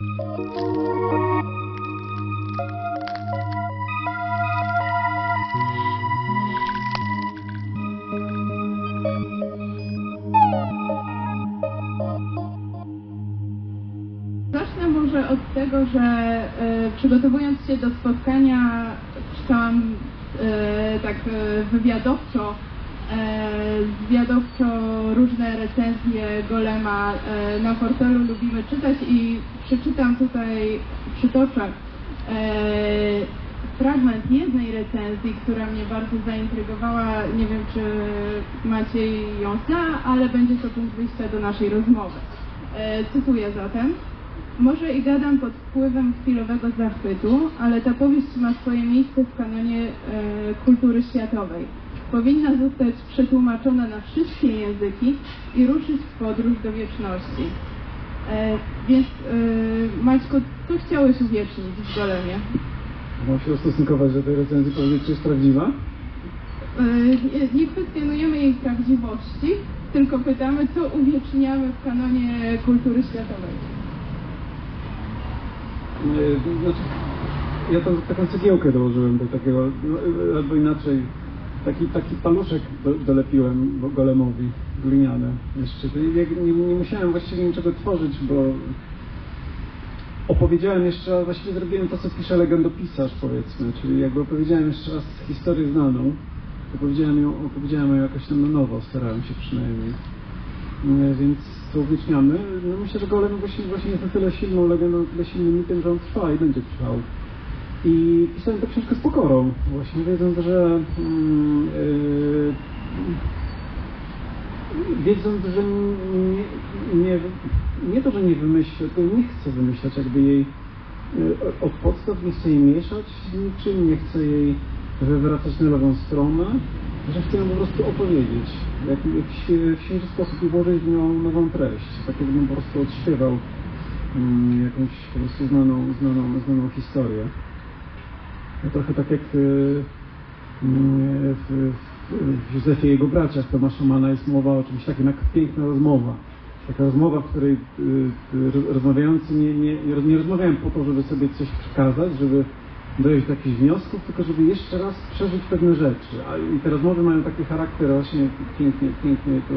Zacznę może od tego, że e, przygotowując się do spotkania, czytałam e, tak e, wywiadowczo, zwiadowczo różne recenzje Golema na portalu Lubimy Czytać i przeczytam tutaj, przytoczę e, fragment jednej recenzji, która mnie bardzo zaintrygowała. Nie wiem, czy Maciej ją zna, ale będzie to punkt wyjścia do naszej rozmowy. E, cytuję zatem. Może i gadam pod wpływem chwilowego zachwytu, ale ta powieść ma swoje miejsce w kanonie e, kultury światowej. Powinna zostać przetłumaczona na wszystkie języki i ruszyć w podróż do wieczności. E, więc e, Maćku, co chciałeś uwiecznić w Golemie? Mam się ustosunkować do tej recenzji, powiedzieć, czy jest prawdziwa? E, nie- nie kwestionujemy jej prawdziwości, tylko pytamy, co uwieczniamy w kanonie kultury światowej. Nie, Znaczy, ja tam taką cegiełkę dołożyłem do takiego, no, albo inaczej, taki, taki paluszek do, dolepiłem go- golemowi, gliniany jeszcze. Nie, nie, musiałem właściwie niczego tworzyć, bo opowiedziałem jeszcze, raz, właściwie zrobiłem to, co pisze legendopisarz, powiedzmy, czyli jakby opowiedziałem jeszcze raz historię znaną, opowiedziałem ją, opowiedziałem ją jakoś tam na nowo, starałem się przynajmniej. Nie, Więc to uwieczniamy. No myślę, że Golem właśnie, właśnie jest na tyle silną legendą, tyle silnym mitem, że on trwa i będzie trwał. I pisałem tę książkę z pokorą, właśnie wiedząc, że yy, wiedząc, że nie, nie, nie to, że nie wymyślę, tylko nie chcę wymyślać jakby jej yy, od podstaw, nie chcę jej mieszać z niczym, nie chcę jej wywracać na lewą stronę, że chcę ją po prostu opowiedzieć świe- w świeży sposób i włożyć w nią nową treść, tak jakbym po prostu odśpiewał mm, jakąś po prostu znaną, znaną, znaną historię. No trochę tak jak y, mm, w, w, w Józefie i jego braciach Tomasza Mana jest mowa o czymś takim jak piękna rozmowa. Taka rozmowa, w której y, y, roz- rozmawiający nie, nie, nie, roz- nie rozmawiają po to, żeby sobie coś przekazać, żeby dojść do jakichś wniosków, tylko żeby jeszcze raz przeżyć pewne rzeczy. I te rozmowy mają taki charakter właśnie pięknie, pięknie to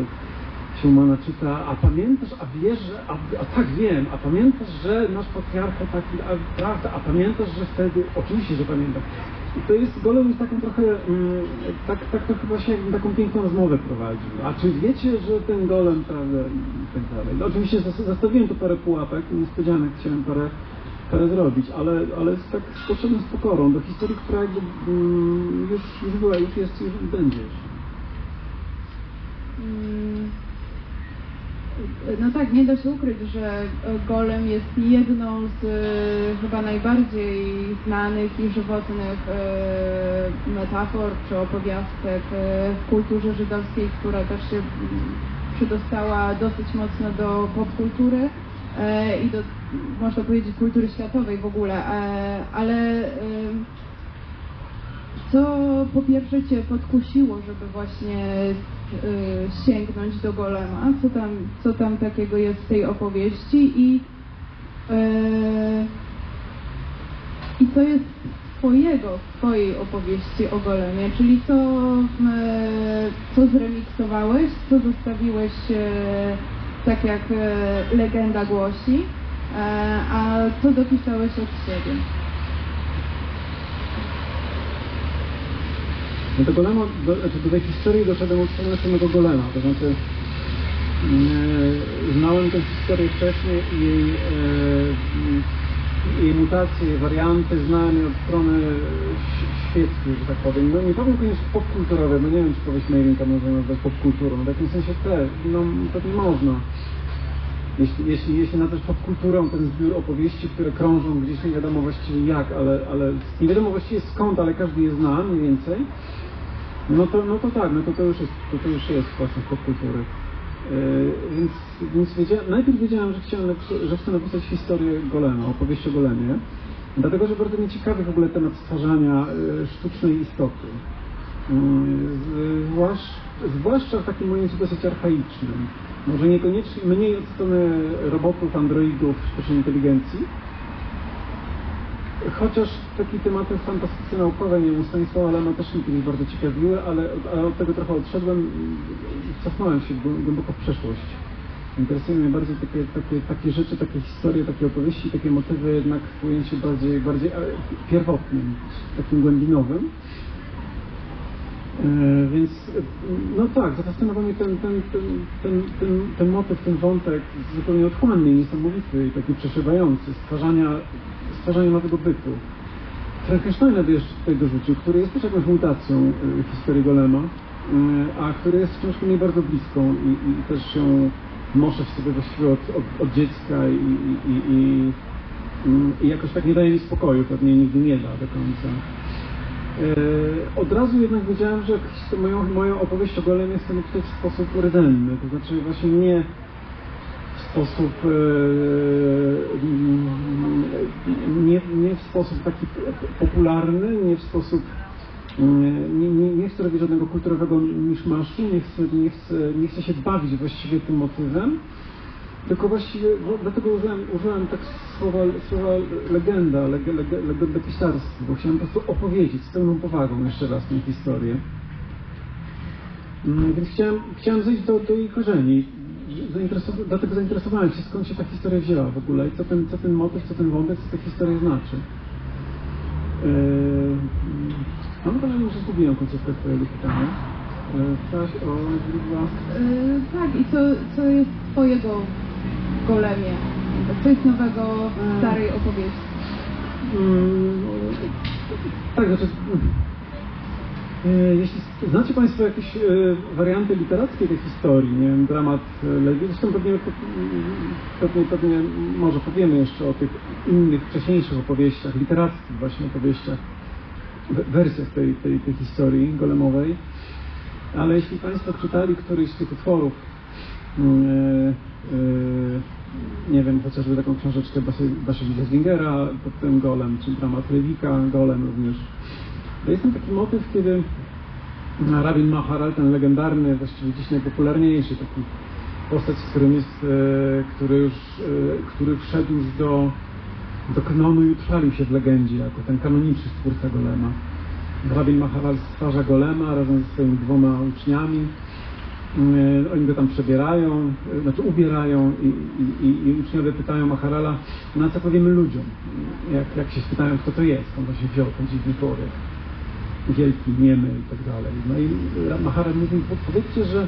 się Mana czyta, a pamiętasz, a wiesz, że, a, a tak wiem, a pamiętasz, że nasz patriarcha taki, a prawda, a pamiętasz, że wtedy, oczywiście, że pamiętam. I to jest, Golem jest taką trochę, mm, tak, tak to chyba się taką piękną rozmowę prowadził. A czy wiecie, że ten Golem, prawda, i tak dalej. No, oczywiście zastawiłem tu parę pułapek, niespodzianek chciałem parę, parę zrobić, ale, ale z tak poszedłem z pokorą do historii, która jakby mm, już, już była, już jest, już będzie. Mm, No tak, nie da się ukryć, że Golem jest jedną z e, chyba najbardziej znanych i żywotnych e, metafor czy opowiastek e, w kulturze żydowskiej, która też się mm, przydostała dosyć mocno do popkultury i do, można powiedzieć, kultury światowej w ogóle, e, ale co po pierwsze Cię podkusiło, żeby właśnie y, sięgnąć do Golema? Co tam, co tam takiego jest w tej opowieści i, y, i co jest Twojego, Twojej opowieści o Golemie? Czyli co, y, co zremiksowałeś, co zostawiłeś y, tak jak y, legenda głosi, a co dopisałeś od siebie? No do Golema, do, znaczy do tej historii doszedłem od strony samego Golema, to znaczy e, znałem tę historię wcześniej i jej, e, jej mutacje, warianty znałem od strony świeckiej, że tak powiem. No nie powiem koniecznie popkulturowe, bo nie wiem, czy powieść Mejrinka można nazwać popkulturą, w jakimś sensie też, no pewnie można. Jeśli, jeśli, jeśli nazwać popkulturą ten zbiór opowieści, które krążą gdzieś nie wiadomo właściwie jak, ale, ale nie wiadomo właściwie skąd, ale każdy je zna mniej więcej, no to, no to tak, no to, to, już, jest, to, to już jest właśnie popkultury. Yy, więc więc wiedziałem, najpierw wiedziałem, że, chciałem, że chcę napisać historię Golema, opowieść o Golemie, dlatego że bardzo mnie ciekawi w ogóle temat stwarzania yy, sztucznej istoty. Zwłasz, zwłaszcza w takim ujęciu dosyć archaicznym. Może niekoniecznie mniej od strony robotów, androidów, sztucznej inteligencji, Chociaż takie tematy fantastyce naukowe, nie wiem, Stanisława Lema też mnie kiedyś bardzo ciekawiły, ale, ale od tego trochę odszedłem cofnąłem się głę- głęboko w przeszłość. Interesują mnie bardziej takie, takie, takie rzeczy, takie historie, takie opowieści, takie motywy jednak w ujęciu bardziej, bardziej e, pierwotnym, takim głębinowym. E, Więc e, no tak, zafascynował mnie ten, ten, ten, ten, ten, motyw, ten wątek zupełnie otchłanny, niesamowity i taki przeszywający, stwarzania, stwarzania nowego bytu. Frankensteina jeszcze tutaj dorzucił, który jest też jakąś mutacją e, historii Golema, a który jest książką mi bardzo bliską i, i też ją noszę w sobie właściwie od, od, od dziecka i, i, i, i, i jakoś tak nie daje mi spokoju, pewnie nigdy nie da do końca. E, Od razu jednak wiedziałem, że moją, moją opowieść o Golemie chcę napisać w sposób rdzenny, to znaczy właśnie nie w sposób mm, nie, nie w sposób taki popularny, nie w sposób mm, nie, nie, nie chcę robić żadnego kulturowego miszmaszu, nie chcę, nie, chcę, nie chcę się bawić właściwie tym motywem, tylko właściwie bo, dlatego użyłem, użyłem tak słowa, słowa legenda, leg, leg, legenda pisarstwa, bo chciałem po prostu opowiedzieć z pełną powagą jeszcze raz tę historię. Mm, Więc chciałem, chciałem zejść do, do jej korzeni. Zainteresowa- dlatego zainteresowałem się, skąd się ta historia wzięła w ogóle i co ten, co ten motyw, co ten wątek, co ta historia znaczy. Yy, mam wrażenie, że zgubiłem końcówkę Twojego pytania. Yy, o. Yy, tak, i co, co jest twojego golemie? Co jest nowego w starej opowieści? Mm, tak, znaczy. e, Jeśli znacie Państwo jakieś e, warianty literackie tej historii, nie wiem, dramat e, Lewi, zresztą pewnie, pewnie, pewnie może powiemy jeszcze o tych innych, wcześniejszych opowieściach, literackich właśnie opowieściach, we- wersjach tej, tej, tej historii golemowej, ale jeśli Państwo czytali któryś z tych utworów, mm, nie wiem, chociażby taką książeczkę Basiewicza Zwingera pod tym golem, czy dramat Lewika, golem również. To jest tam taki motyw, kiedy Rabin Maharal, ten legendarny, właściwie dziś najpopularniejszy, taki postać, którym jest, e, który już, e, który wszedł już do, do kanonu i utrwalił się w legendzie, jako ten kanoniczny stwórca golema. Rabin Maharal stwarza golema razem ze swoimi dwoma uczniami. E, Oni go tam przebierają, e, znaczy ubierają i, i, i, uczniowie pytają Maharala, na co powiemy ludziom? Jak, jak się spytają, kto to jest, skąd to się wziął, ten dziwny człowiek, wielki, niemy i tak dalej. No i Maharal mówi, "Po- powiedzcie, że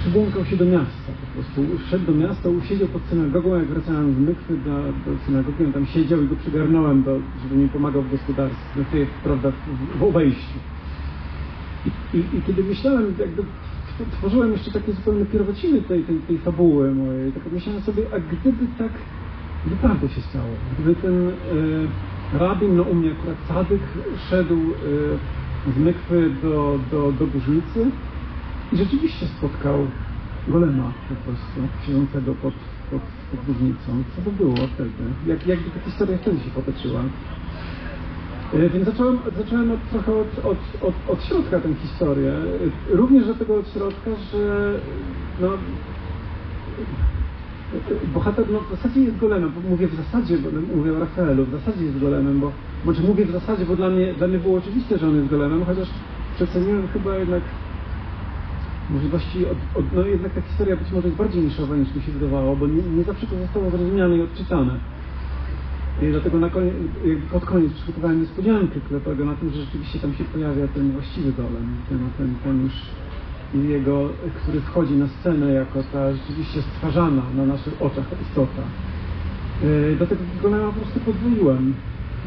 przybłąkał się do miasta po prostu. Szedł do miasta, usiedział pod synagogą, jak wracałem z Mykwy do, do synagogi, on tam siedział i go przygarnąłem, do, żeby mi pomagał w gospodarstwie, no prawda, w, w obejściu. I, i, I kiedy myślałem, jakby tworzyłem jeszcze takie zupełnie pierwociny tej, tej, tej fabuły mojej, tak myślałem sobie, a gdyby tak naprawdę się stało, gdyby ten e, rabin, no u mnie akurat Cadyk, szedł e, z Mykwy do, do, do Górznicy i rzeczywiście spotkał golema po prostu, siedzącego pod, pod, pod Górznicą. Co to było wtedy? Jak, jakby ta historia wtedy się potoczyła? E, Więc zacząłem, zacząłem od, trochę od, od, od, od środka tę historię. E, Również dlatego od środka, że no, bohater no, w zasadzie jest golemem, mówię w zasadzie, bo mówię o Rafaelu, w zasadzie jest golemem, bo znaczy mówię w zasadzie, bo dla mnie, dla mnie było oczywiste, że on jest golemem, chociaż przeceniłem chyba jednak możliwości, od, od, no jednak ta historia być może jest bardziej niszowa niż mi się wydawało, bo nie, nie zawsze to zostało zrozumiane i odczytane. I dlatego na koniec, pod koniec przygotowałem niespodziankę, która polega na tym, że rzeczywiście tam się pojawia ten właściwy golem, ten, ten, ten już jego, który wchodzi na scenę jako ta rzeczywiście stwarzana na naszych oczach istota. Yy, Dlatego golema po prostu podwoiłem.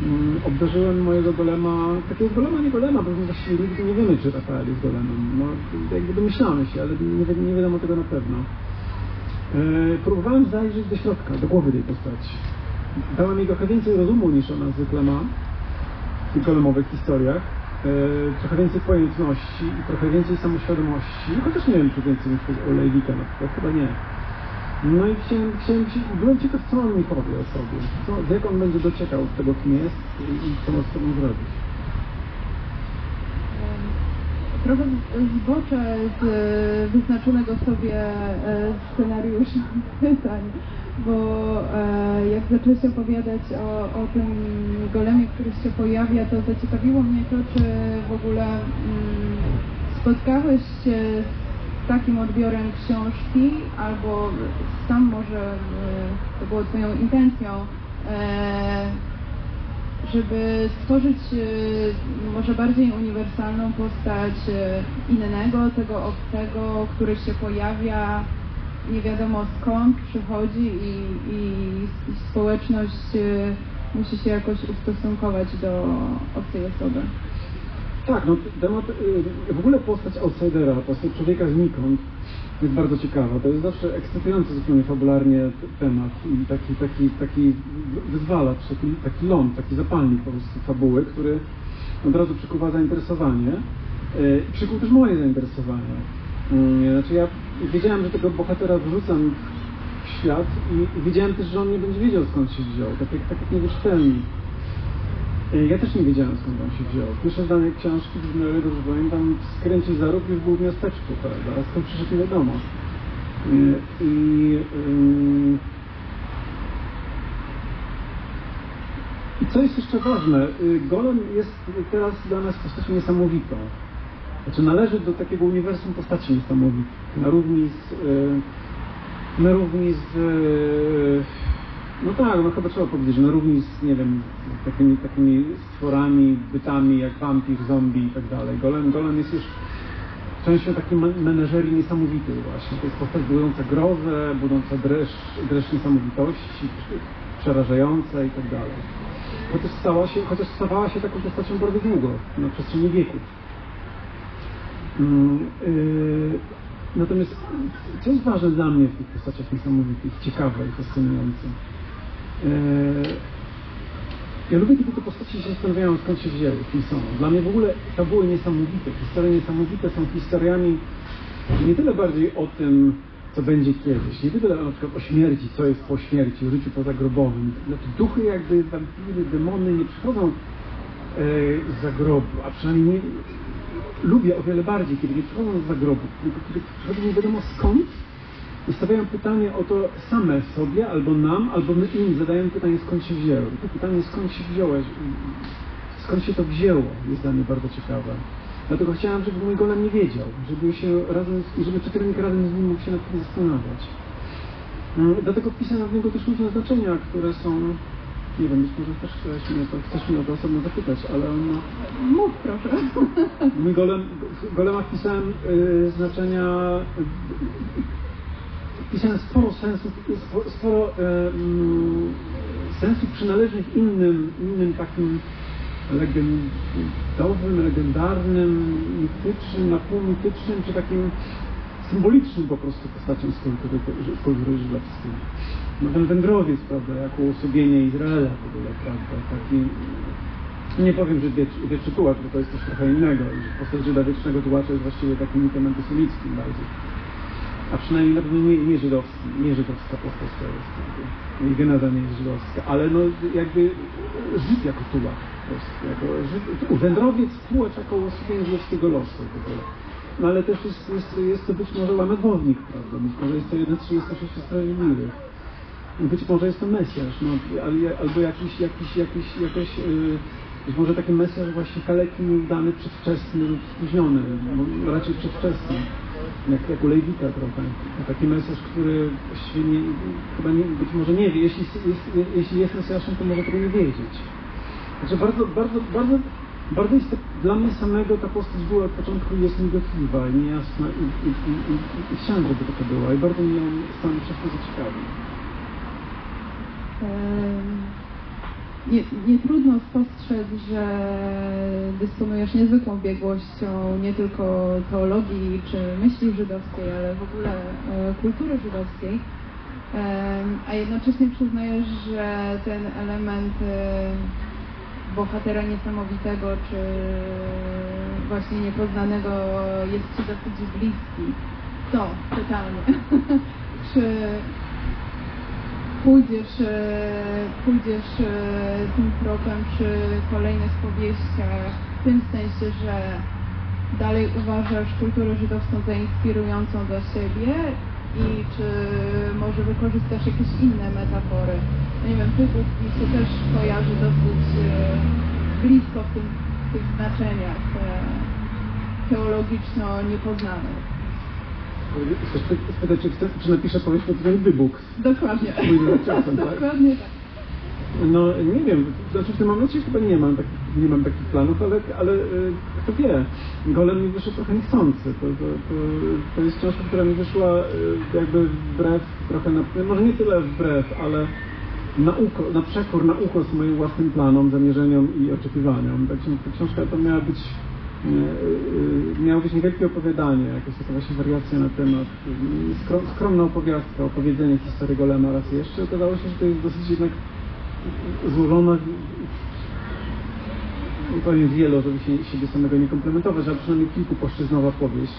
Mm, Obdarzyłem mojego golema, takiego golema, nie golema, bo właściwie nigdy nie wiemy, czy Rafael jest golemem. No, jakby domyślamy się, ale nie, nie wiadomo tego na pewno. Yy, Próbowałem zajrzeć do środka, do głowy tej postaci. Dałem jej trochę więcej rozumu niż ona zwykle ma w tych historiach. E, trochę więcej pojętności i trochę więcej samoświadomości. Chociaż nie wiem, czy więcej niż u Lejwika na przykład, chyba nie. No i chciałem, chciałem byłem ciekaw, co on mi powie o sobie. Co, jak on będzie dociekał tego, kim jest i, i co ma z sobą zrobić. Trochę zboczę z e, wyznaczonego sobie e, scenariusza pytań, bo e, jak zaczęłaś opowiadać o, o tym golemie, który się pojawia, to zaciekawiło mnie to, czy w ogóle mm, spotkałeś się z takim odbiorem książki, albo sam może to było Twoją intencją, żeby stworzyć e, może bardziej uniwersalną postać e, innego, tego obcego, który się pojawia, nie wiadomo skąd przychodzi i, i, społeczność e, musi się jakoś ustosunkować do obcej osoby. Tak, no temat, w ogóle postać outsidera, postać człowieka znikąd jest bardzo ciekawa. To jest zawsze ekscytujący zupełnie fabularnie temat i taki, taki, taki wyzwalacz, taki, taki ląd, taki zapalnik po prostu fabuły, który od razu przykuwa zainteresowanie. y, i Przykuł też moje zainteresowanie. Y, Znaczy ja wiedziałem, że tego bohatera wrzucam w świat i, wiedziałem też, że on nie będzie wiedział skąd się wziął, tak jak, tak jak Ja też nie wiedziałem skąd on się wziął. Pierwsze zdanie książki, ile dobrze pamiętam, skręcił zarób już był w miasteczku, prawda? A skąd przyszedł nie wiadomo. E, I ym, i co jest jeszcze ważne, y, Golem jest teraz dla nas postacią niesamowitą. Znaczy należy do takiego uniwersum postaci niesamowitych. Na równi z, y, na równi z y, no tak, no chyba trzeba powiedzieć, na równi z, nie wiem, takimi, takimi stworami, bytami jak wampir, zombie i tak dalej. Golem, Golem jest już częścią takiej men- menażerii niesamowitej właśnie. To jest postać budząca grozę, budząca dreszcz, dreszcz niesamowitości, przerażająca i tak dalej. Chociaż stała się, chociaż stawała się taką postacią bardzo długo, na przestrzeni wieków. Mm, yy, Natomiast co jest ważne dla mnie w tych postaciach niesamowitych, ciekawe i fascynujące? Yy, Ja lubię, kiedy te postaci się zastanawiają, skąd się wzięły, kim są. Dla mnie w ogóle fabuły niesamowite, historie niesamowite są historiami nie tyle bardziej o tym, co będzie kiedyś, nie tyle na przykład o śmierci, co jest po śmierci, o życiu pozagrobowym. Znaczy duchy jakby, wampiry, demony nie przychodzą e, z zagrobu, a przynajmniej nie, lubię o wiele bardziej, kiedy nie przychodzą z zagrobu, tylko kiedy przychodzą nie wiadomo skąd i stawiają pytanie o to same sobie, albo nam, albo my im zadają pytanie, skąd się wzięło. I to pytanie, skąd się wziąłeś, skąd się to wzięło, jest dla mnie bardzo ciekawe. Dlatego chciałem, żeby mój golem nie wiedział, żeby się razem, żeby czytelnik razem z nim mógł się nad tym zastanawiać. Mm, Dlatego wpisałem w niego też różne znaczenia, które są, nie wiem, być może też chcesz mnie, to, chcesz mnie o to osobno zapytać, ale on ma, Mów proszę. Mój golem, w golemach pisałem y, znaczenia, pisałem sporo sensów, spo- sporo mm, sensów przynależnych innym, innym takim legendowym, legendarnym, mitycznym, napółmitycznym, czy takim symbolicznym po prostu postacią z kultury, żydowskiej. No ten wędrowiec, prawda, jako uosobienie Izraela w ogóle, prawda, taki nie powiem, że wiecz, wieczny tułacz, bo to jest coś trochę innego postać Żyda wiecznego tułacza jest właściwie takim mitem antysemickim bardziej. A przynajmniej na pewno nie, nie żydowski, nie żydowska postać to jest. geneza nie jest żydowska, ale no jakby Żyd jako prostu. Jako Żyd, wędrowiec, tułacz jako uosobienie żydowskiego losu w ogóle. No ale też jest, jest, jest to być może łametwownik, prawda? Być może jest to jeden z 36 sprawiedliwych. Być może jest to Mesjasz, no, albo jakiś, jakiś, jakiś, jakoś, yy, być może taki Mesjasz właśnie kaleki, nieudany, przedwczesny lub spóźniony, no, raczej przedwczesny, jak, jak u Lejwika trochę. Taki Mesjasz, który nie, chyba nie, być może nie wie, jeśli jest, jeśli jest Mesjaszem, to może tego nie wiedzieć. Znaczy bardzo, bardzo, bardzo, bardzo jest to, dla mnie samego ta postać była od początku jest migotliwa niejasna i, i, i, i, i chciałem, żeby taka była i bardzo mnie on sam przez to zaciekawił. Em, Nie, nie trudno spostrzec, że dysponujesz niezwykłą biegłością nie tylko teologii czy myśli żydowskiej, ale w ogóle e, kultury żydowskiej, a jednocześnie przyznajesz, że ten element e, bohatera niesamowitego czy właśnie niepoznanego jest Ci dosyć bliski. To pytanie. czy pójdziesz, e, pójdziesz e, tym tropem przy kolejnych powieściach, w tym sensie, że dalej uważasz kulturę żydowską za inspirującą dla siebie i czy może wykorzystasz jakieś inne metafory? No nie wiem, wybuch mi się też kojarzy dosyć e, blisko w, tym, w tych znaczeniach teologiczno niepoznanych. Spytać, czy, chcę, czy napiszę powieść pod tytułem Wybuch? Dokładnie. Czasem, tak? Dokładnie tak. No nie wiem, znaczy w tym momencie chyba nie mam takich, nie mam takich planów, ale, ale y, kto wie, Golem mi wyszedł trochę niechcący. To, to, to, to jest książka, która mi wyszła y, jakby wbrew, trochę na, może nie tyle wbrew, ale na, uko, na przekór, na ukos moim własnym planom, zamierzeniom i oczekiwaniom. Tak, ta książka to miała być y, y, miało być niewielkie opowiadanie, jakaś taka właśnie wariacja na temat, y, skrom, skromna opowiastka, opowiedzenie historii Golema raz jeszcze. Okazało się, że to jest dosyć jednak złożona powiem wielo, żeby się, siebie samego nie komplementować, ale przynajmniej kilkupłaszczyznowa powieść.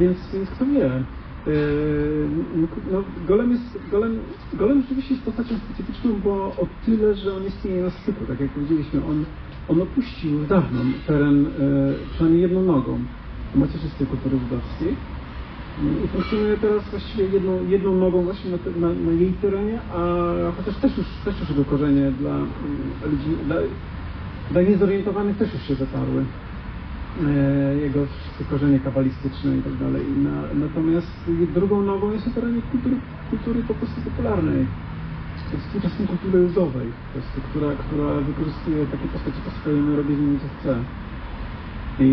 Więc, więc kto wie. Yy, no, golem, jest, golem, golem rzeczywiście jest postacią specyficzną, bo o tyle, że on istnieje na styku, tak jak powiedzieliśmy, on, on opuścił dawno teren yy, przynajmniej jedną nogą macierzystej kultury żydowskiej i funkcjonuje teraz właściwie jedną, jedną nogą właśnie na, te, na, na jej terenie, a chociaż też już, też już jego korzenie dla mm, ludzi, dla, dla niezorientowanych też już się zatarły. E, jego korzenie kabalistyczne i tak dalej. Na, natomiast drugą nogą jest na terenie kultury, kultury po prostu popularnej. Współczesnej kultury ludowej, po prostu, która, która wykorzystuje takie postacie po swojemu, robi z nimi co chce. I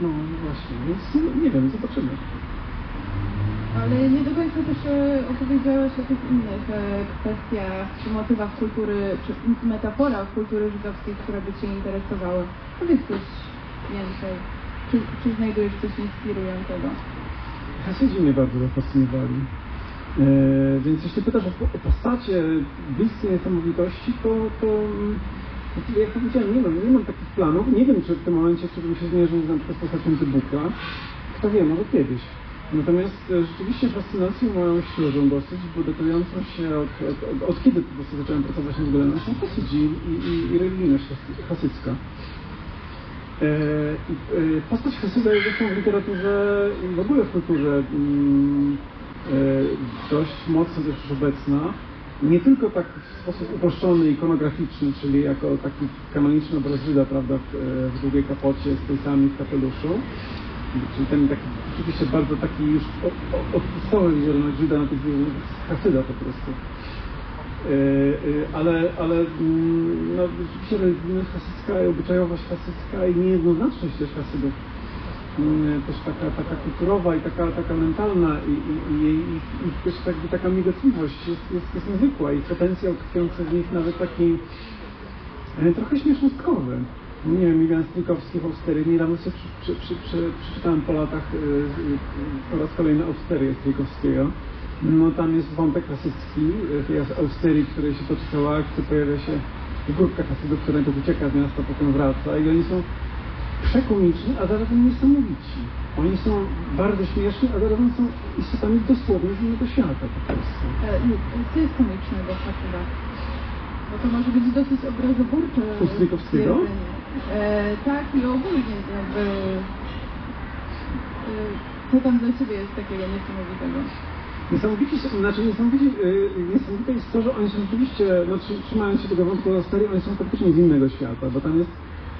no właśnie, więc no, nie wiem, zobaczymy. Ale nie do końca też opowiedziałeś o tych innych e, kwestiach, czy motywach kultury, czy metaforach kultury żydowskiej, które by Cię interesowały. Powiedz coś więcej. Czy, czy znajdujesz coś inspirującego? Hasydzi mnie bardzo zafascynowali. E, więc jeśli pytasz o, o postacie bliskie niesamowitości, to, to, jak powiedziałem, nie mam, nie mam takich planów. Nie wiem, czy w tym momencie, czy się zmierzył na przykład z postacią Dybuka. Kto wie, może kiedyś. Natomiast e, rzeczywiście fascynacją moją świeżą dosyć, bo datującą się od, od, od, od kiedy po prostu zacząłem pracować nad Golemem, są Hasydzi i, i, i religijność hasy- hasycka. E, e, Postać Hasyda jest zresztą w literaturze w ogóle w kulturze mm, dość mocno też już obecna. Nie tylko tak w sposób uproszczony, ikonograficzny, czyli jako taki kanoniczny obraz Żyda, prawda, w, e, w długiej kapocie z pejsami w kapeluszu, czyli ten taki rzeczywiście bardzo taki już o- o- odpustowy wizerunek Żyda na tych Hasyda po prostu. E, e, ale, ale mm, no, rzeczywiście religijność hasycka obyczajowość hasycka i niejednoznaczność też hasydów, też taka, taka kulturowa i taka, taka mentalna i, i, i, i, też jakby taka migotliwość jest, jest, jest niezwykła i potencjał tkwiący w nich nawet taki e, trochę śmiesznostkowy. Nie wiem, Milian Stryjkowski w Austerii, niedawno sobie przy, przy, przy, przeczytałem po latach y, y, po raz kolejny Austerię Stryjkowskiego. No tam jest wątek y, tej Austerii, której się toczy cała akcja, pojawia się grupka hasydów, która ucieka z miasta, potem wraca i oni są przekomiczni, a zarazem niesamowici. Oni są bardzo śmieszni, a zarazem są istotami dosłownie z innego świata po prostu. E, Co jest komicznego w Hasydach? Bo to może być dosyć obrazoburcze stwierdzenie. E, tak i ogólnie jakby... E, co tam dla Ciebie jest takiego niesamowitego? Niesamowicie, znaczy niesamowicie, yy, niesamowite jest to, że oni są rzeczywiście, no trzy- trzymając się tego wątku o Austerii, oni są faktycznie z innego świata, bo tam jest,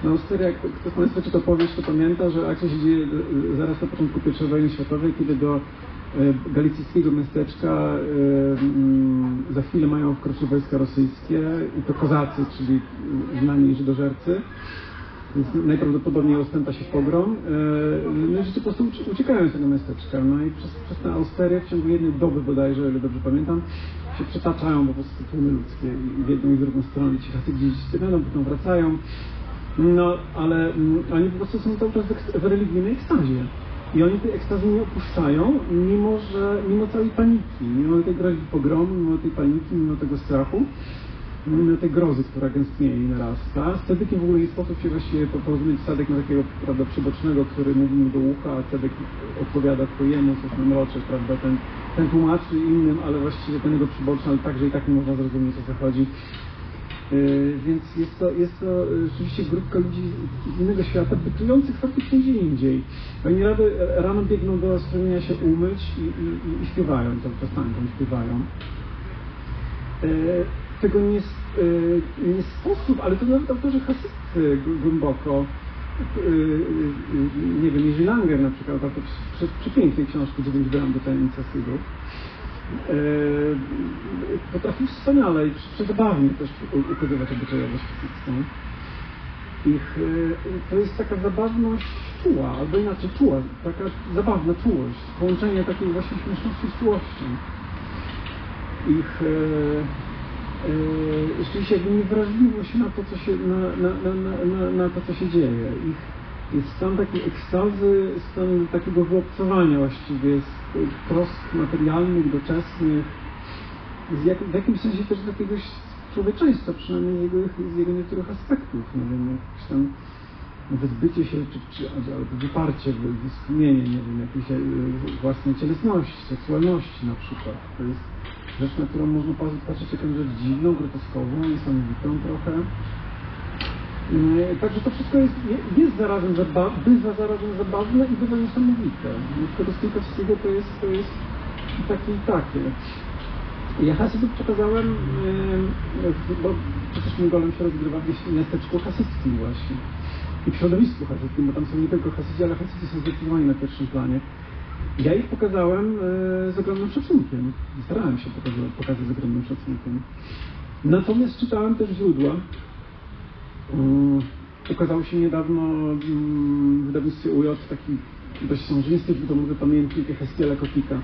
no Austeria, jak ktoś z Państwa czyta powieść, to pamięta, że akcja się dzieje y, zaraz na początku I wojny światowej, kiedy do y, galicyjskiego miasteczka y, mm, za chwilę mają wkroczyć wojska rosyjskie i to kozacy, czyli znani żydożercy. Więc najprawdopodobniej rozpęta się pogrom. E, No i po prostu ucie- uciekają z tego miasteczka. No i przez, przez tę austerię w ciągu jednej doby bodajże, o ile dobrze pamiętam, się przetaczają po prostu tłumy ludzkie i w jedną i w drugą stronę. Ci Hasydzi gdzieś będą, potem wracają. No, ale mm, oni po prostu są cały czas w, religijnej ekstazie. I oni tej ekstazy nie opuszczają, mimo że, mimo całej paniki, mimo tej groźby pogromu, mimo tej paniki, mimo tego strachu mimo tej grozy, która gęstnieje i narasta. Z Cedekiem w ogóle nie sposób się właściwie po- porozumieć Sadek na takiego prawda, przybocznego, który mówi mu do ucha, a Cedek odpowiada twojemu, coś nam mroczy, prawda, ten, ten tłumaczy innym, ale właściwie ten jego przyboczny, ale także i tak nie można zrozumieć o co chodzi. Y, Więc jest to, jest to y, rzeczywiście grupka ludzi z innego świata, bytujących faktycznie gdzie indziej. Oni rano, rano biegną do strumienia się umyć i, i, i- śpiewają, to piosenką śpiewają. E, Tego nie, e, nie sposób, ale to nawet autorzy hasysty głęboko, e, nie wiem, Jerzy Langer na przykład, autor prze- przepięknej książki 9 bram do tajemnic Hasydów, e, potrafił wspaniale i prze- przezabawnie też u- ukazywać obyczajowość hasycką. Ich, e, to jest taka zabawność czuła, albo inaczej czuła, taka zabawna czułość, połączenie takiej właśnie śmieszności z czułością ich rzeczywiście jakby niewrażliwość na to, co się, na, na, na, na to, co się dzieje. Ich jest stan takiej ekstazy, stan takiego wyobcowania właściwie z e, trosk materialnych, doczesnych, jak, w jakimś sensie też z jakiegoś człowieczeństwa, przynajmniej z jego, z jego niektórych aspektów, nie wiem, jakieś tam wyzbycie się, czy, czy albo wyparcie, wy- wyschnienie, nie wiem, jakiejś e, własnej cielesności, seksualności na przykład. To jest rzecz, na którą można pa- patrzeć jako na rzecz dziwną, groteskową, niesamowitą trochę. E, Także to wszystko jest, je- jest zarazem zaba- bywa zarazem zabawne i bywa niesamowite. Z tego wszystkiego to jest, to jest takie i takie. Ja Hasydów pokazałem, w- bo przecież mój golem się rozgrywa w miasteczku hasyckim właśnie. I w środowisku hasyckim, bo tam są nie tylko Hasydzi, ale Hasydzi są zdecydowanie na pierwszym planie. Ja ich pokazałem z ogromnym szacunkiem. Starałem się pokazać, pokazać z ogromnym szacunkiem. Natomiast czytałem też źródła. Um, ukazał się niedawno mm, w wydawnictwie UJ taki dość sążnisty, domowy pamiętnik Hestiela Kotika.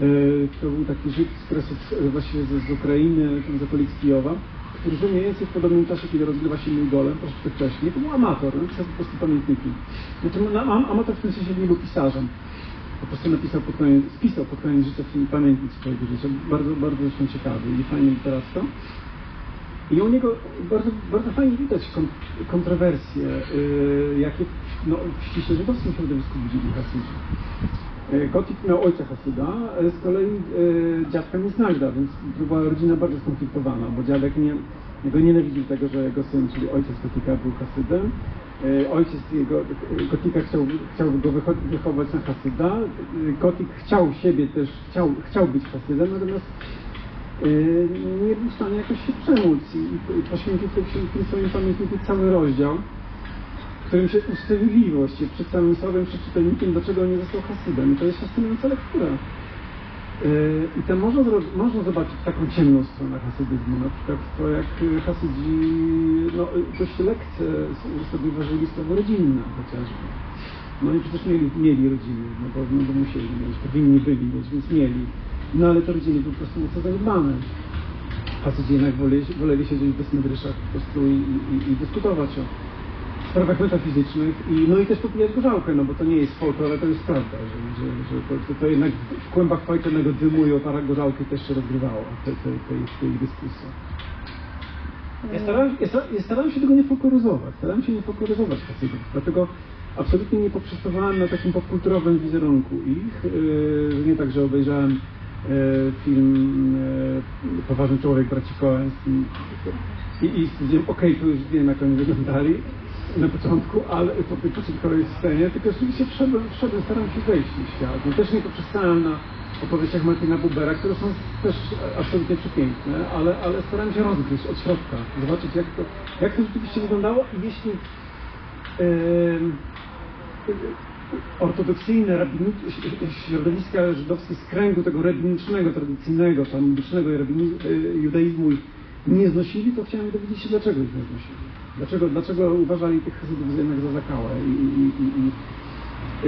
E, To był taki Żyd z Kresów, e, właściwie z, z Ukrainy, z okolic Kijowa, który żył mniej więcej w podobnym czasie, kiedy rozgrywa się mój golem, troszeczkę wcześniej. To był amator, no, pisał po prostu pamiętniki. Znaczy, no, am- amator w tym sensie nie był pisarzem. Po prostu napisał pod koniec, spisał pod koniec życia pamiętnik swojego życia. Bardzo, bardzo ciekawy i fajnie literacko. I u niego bardzo, bardzo fajnie widać kon, kontrowersje, yy, jakie no, w ściśle żydowskim środowisku widzieli Hasydzi. Kotik miał ojca Hasyda, ale z kolei yy, dziadka nie znajda, więc to była rodzina bardzo skonfliktowana, bo dziadek nie, jego nienawidził tego, że jego syn, czyli ojciec Kotika był Hasydem. Yy, ojciec jego, Kotika chciał, chciał go wycho- wychować na Hasyda. Kotik chciał siebie też, chciał, chciał być Hasydem, natomiast nie był w stanie jakoś się przemóc i, poświęcił swoim pamiętniku cały rozdział, w którym się usprawiedliwi właściwie przed samym sobą, przed czytelnikiem, dlaczego nie został Hasydem. I to jest fascynująca lektura. Yy, I tam można, można zobaczyć taką ciemną stronę hasydyzmu, na przykład to jak y, hasydzi no, y, dość lekce sobie ważyli sprawy rodzinne chociażby. No i przecież mieli, mieli rodziny, no bo, no bo musieli mieć, powinni byli mieć, więc mieli. No ale te rodziny były po prostu mocno zaniedbane. Faceci jednak woleli, woleli siedzieć w desmedryszach po prostu i, i, i dyskutować o sprawach metafizycznych i no i też popijać gorzałkę, no bo to nie jest folklor, ale to jest prawda, że, że, że to, to, to jednak w kłębach fajczonego dymu i opara gorzałki też się rozgrywało w tej, tej, tej, tej dyskusji. Ja starałem, ja, sta- ja starałem się tego nie folkloryzować, starałem się nie folkloryzować Hasydów, dlatego absolutnie nie poprzestawałem na takim popkulturowym wizerunku ich. Yy, nie tak, że obejrzałem film yy, Poważny Człowiek braci Coen i, i stwierdziłem, okej, to już wiem, jak oni wyglądali na początku, ale po tej początkowej scenie, tylko rzeczywiście wszedłem, wszedłem, staram się wejść w świat. No, też nie poprzestałem na opowieściach Martina Bubera, które są też absolutnie przepiękne, ale, ale starałem się rozgryźć od środka, zobaczyć jak to, jak to rzeczywiście wyglądało i jeśli em, ortodoksyjne środowiska żydowskie z kręgu tego rabinicznego, tradycyjnego, talmudycznego e, judaizmu nie znosili, to chciałem dowiedzieć się, dlaczego ich nie znosili. Dlaczego, dlaczego uważali tych Hasydów jednak za zakałę i, i, i, i,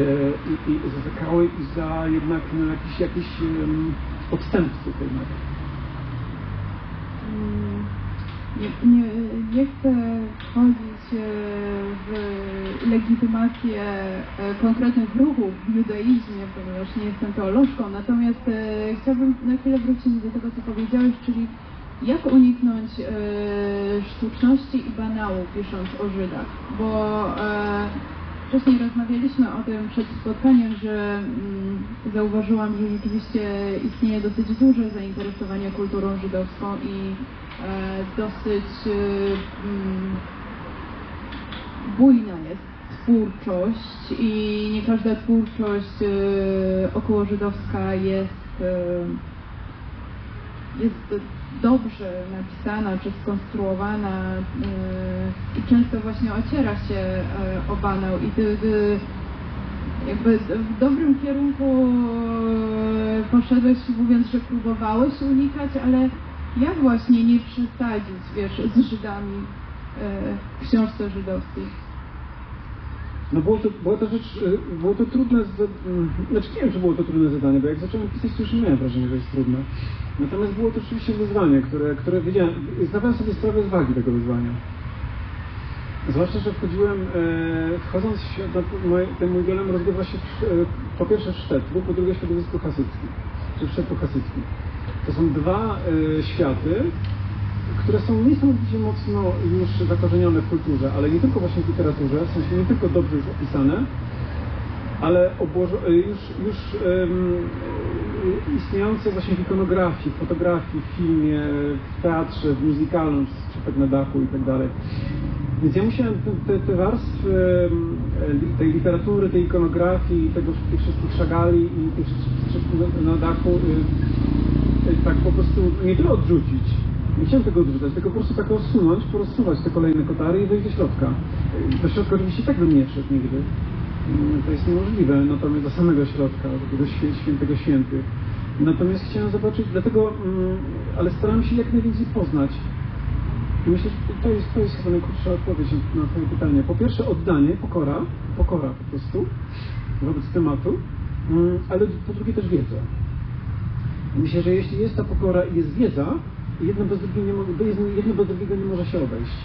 e, i, i za zakałę i za jednak no, jakiś, jakiś um, odstępcy tej nacji. Mm, Nie, nie, nie chcę wchodzić w legitymację e, konkretnych ruchów w judaizmie, ponieważ nie jestem teolożką, natomiast e, chciałabym na chwilę wrócić do tego, co powiedziałeś, czyli jak uniknąć e, sztuczności i banału pisząc o Żydach, bo e, wcześniej rozmawialiśmy o tym przed spotkaniem, że mm, zauważyłam, że rzeczywiście istnieje dosyć duże zainteresowanie kulturą żydowską i e, dosyć e, mm, bujna jest twórczość i nie każda twórczość e, około żydowska jest e, jest dobrze napisana czy skonstruowana yy, i często właśnie ociera się o banał. I ty, ty jakby w dobrym kierunku poszedłeś mówiąc, że próbowałeś unikać, ale jak właśnie nie przesadzić, wiesz, z Żydami w książce żydowskiej? No było to, była to rzecz, y, było to trudne, mm, znaczy nie wiem, czy było to trudne zadanie, bo jak zacząłem pisać, to już nie miałem wrażenia, że jest trudne. Natomiast było to oczywiście wyzwanie, które, które wiedziałem, zdawałem sobie sprawę z wagi tego wyzwania. Zwłaszcza, że wchodziłem, e, wchodząc w ten mój golem rozgrywa się e, po pierwsze w Sztetlu, po drugie w środowisku hasyckim, czy w Sztetlu hasyckim. To są dwa e, światy, które są niesamowicie mocno już zakorzenione w kulturze, ale nie tylko właśnie w literaturze, w sensie nie tylko dobrze już opisane, ale y, już, już um, istniejące właśnie w ikonografii, w fotografii, w filmie, w teatrze, w musicalu, skrzypek na dachu i tak dalej. Więc ja musiałem te, te, warstwy tej literatury, tej ikonografii, tego, tych wszystkich szagali i tych skrzypków na, dachu y, tak po prostu nie tyle odrzucić, nie chciałem tego odrzucać, tylko po prostu tak rozsunąć, porozsuwać te kolejne kotary i wejść do środka. Do środka oczywiście tak bym nie wszedł nigdy. Mm, To jest niemożliwe, natomiast do samego środka, do tego świę- świętego świętych. Natomiast chciałem zobaczyć, dlatego, mm, ale starałem się jak najwięcej poznać. I myślę, że to jest, to jest chyba najkrótsza odpowiedź na Twoje pytanie. Po pierwsze oddanie, pokora, pokora po prostu wobec tematu, mm, ale po drugie też wiedza. Myślę, że jeśli jest ta pokora i jest wiedza, jedno bez, drugiego nie, mo- jedno, bez drugiego nie może się obejść,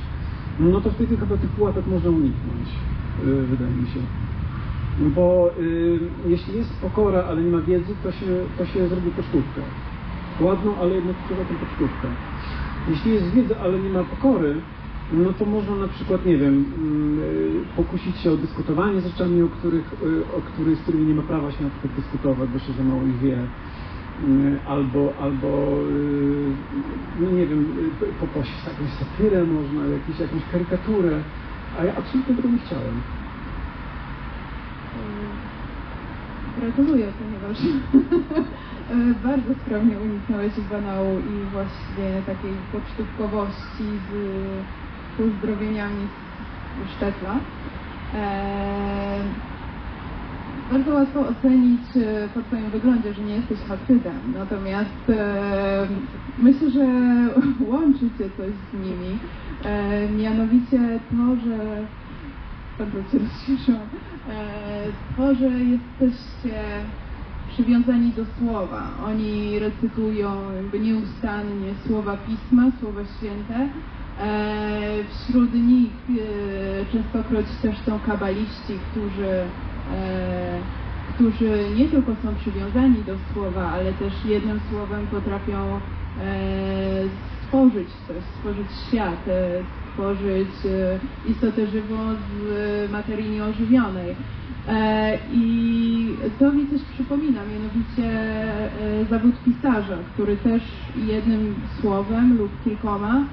no to wtedy chyba tych pułapek można uniknąć, yy, wydaje mi się. Bo yy, jeśli jest pokora, ale nie ma wiedzy, to się, to się zrobi pocztówkę. Ładną, ale jednak tą pocztówkę. Jeśli jest wiedza, ale nie ma pokory, no to można na przykład, nie wiem, yy, pokusić się o dyskutowanie z rzeczami, o których, yy, o których, z którymi nie ma prawa się na przykład dyskutować, bo się za mało ich wie. Yy, Albo, albo yy, no nie wiem, popaść w jakąś satyrę można, jakieś, jakąś karykaturę, a ja absolutnie tego nie chciałem. Gratuluję, ponieważ bardzo sprawnie uniknąłeś banału i właśnie takiej pocztówkowości z pozdrowieniami z Sztetla. E, bardzo łatwo ocenić e, po Twoim wyglądzie, że nie jesteś hasydem, natomiast e, myślę, że łączy Cię coś z nimi, e, mianowicie to, że bardzo Cię rozśmieszyłam. E, To, że jesteście przywiązani do słowa. Oni recytują jakby nieustannie słowa pisma, słowa święte. E, Wśród nich e, częstokroć też są kabaliści, którzy, którzy nie tylko są przywiązani do słowa, ale też jednym słowem potrafią e, stworzyć coś, stworzyć świat, e, stworzyć e, istotę żywą z e, materii nieożywionej. E, I to mi coś przypomina, mianowicie e, zawód pisarza, który też jednym słowem lub kilkoma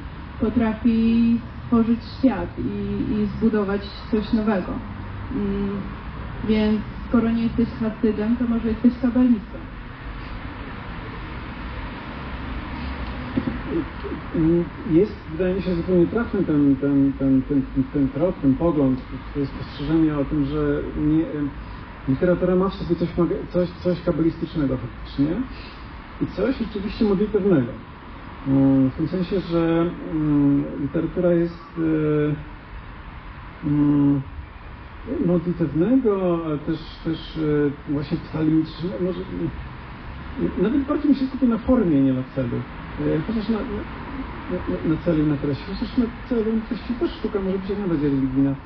potrafi stworzyć świat i, i zbudować coś nowego. Więc skoro nie jesteś hasydem, to może jesteś kabalistą. Jest, wydaje mi się, zupełnie trafny ten, ten, ten, ten, ten, ten trop, ten pogląd, to spostrzeżenie o tym, że nie, literatura ma w sobie coś, coś, coś kabalistycznego faktycznie i coś rzeczywiście modlitewnego. Mm, W tym sensie, że mm, literatura jest e, mm, modlitewnego, też, też e, właśnie psalmicznego, może nawet bardziej mi się skupia na formie, nie na celu. E, Chociaż na, na, na, celu i na treści. Chociaż na celu treści też sztuka może być jak najbardziej religijna.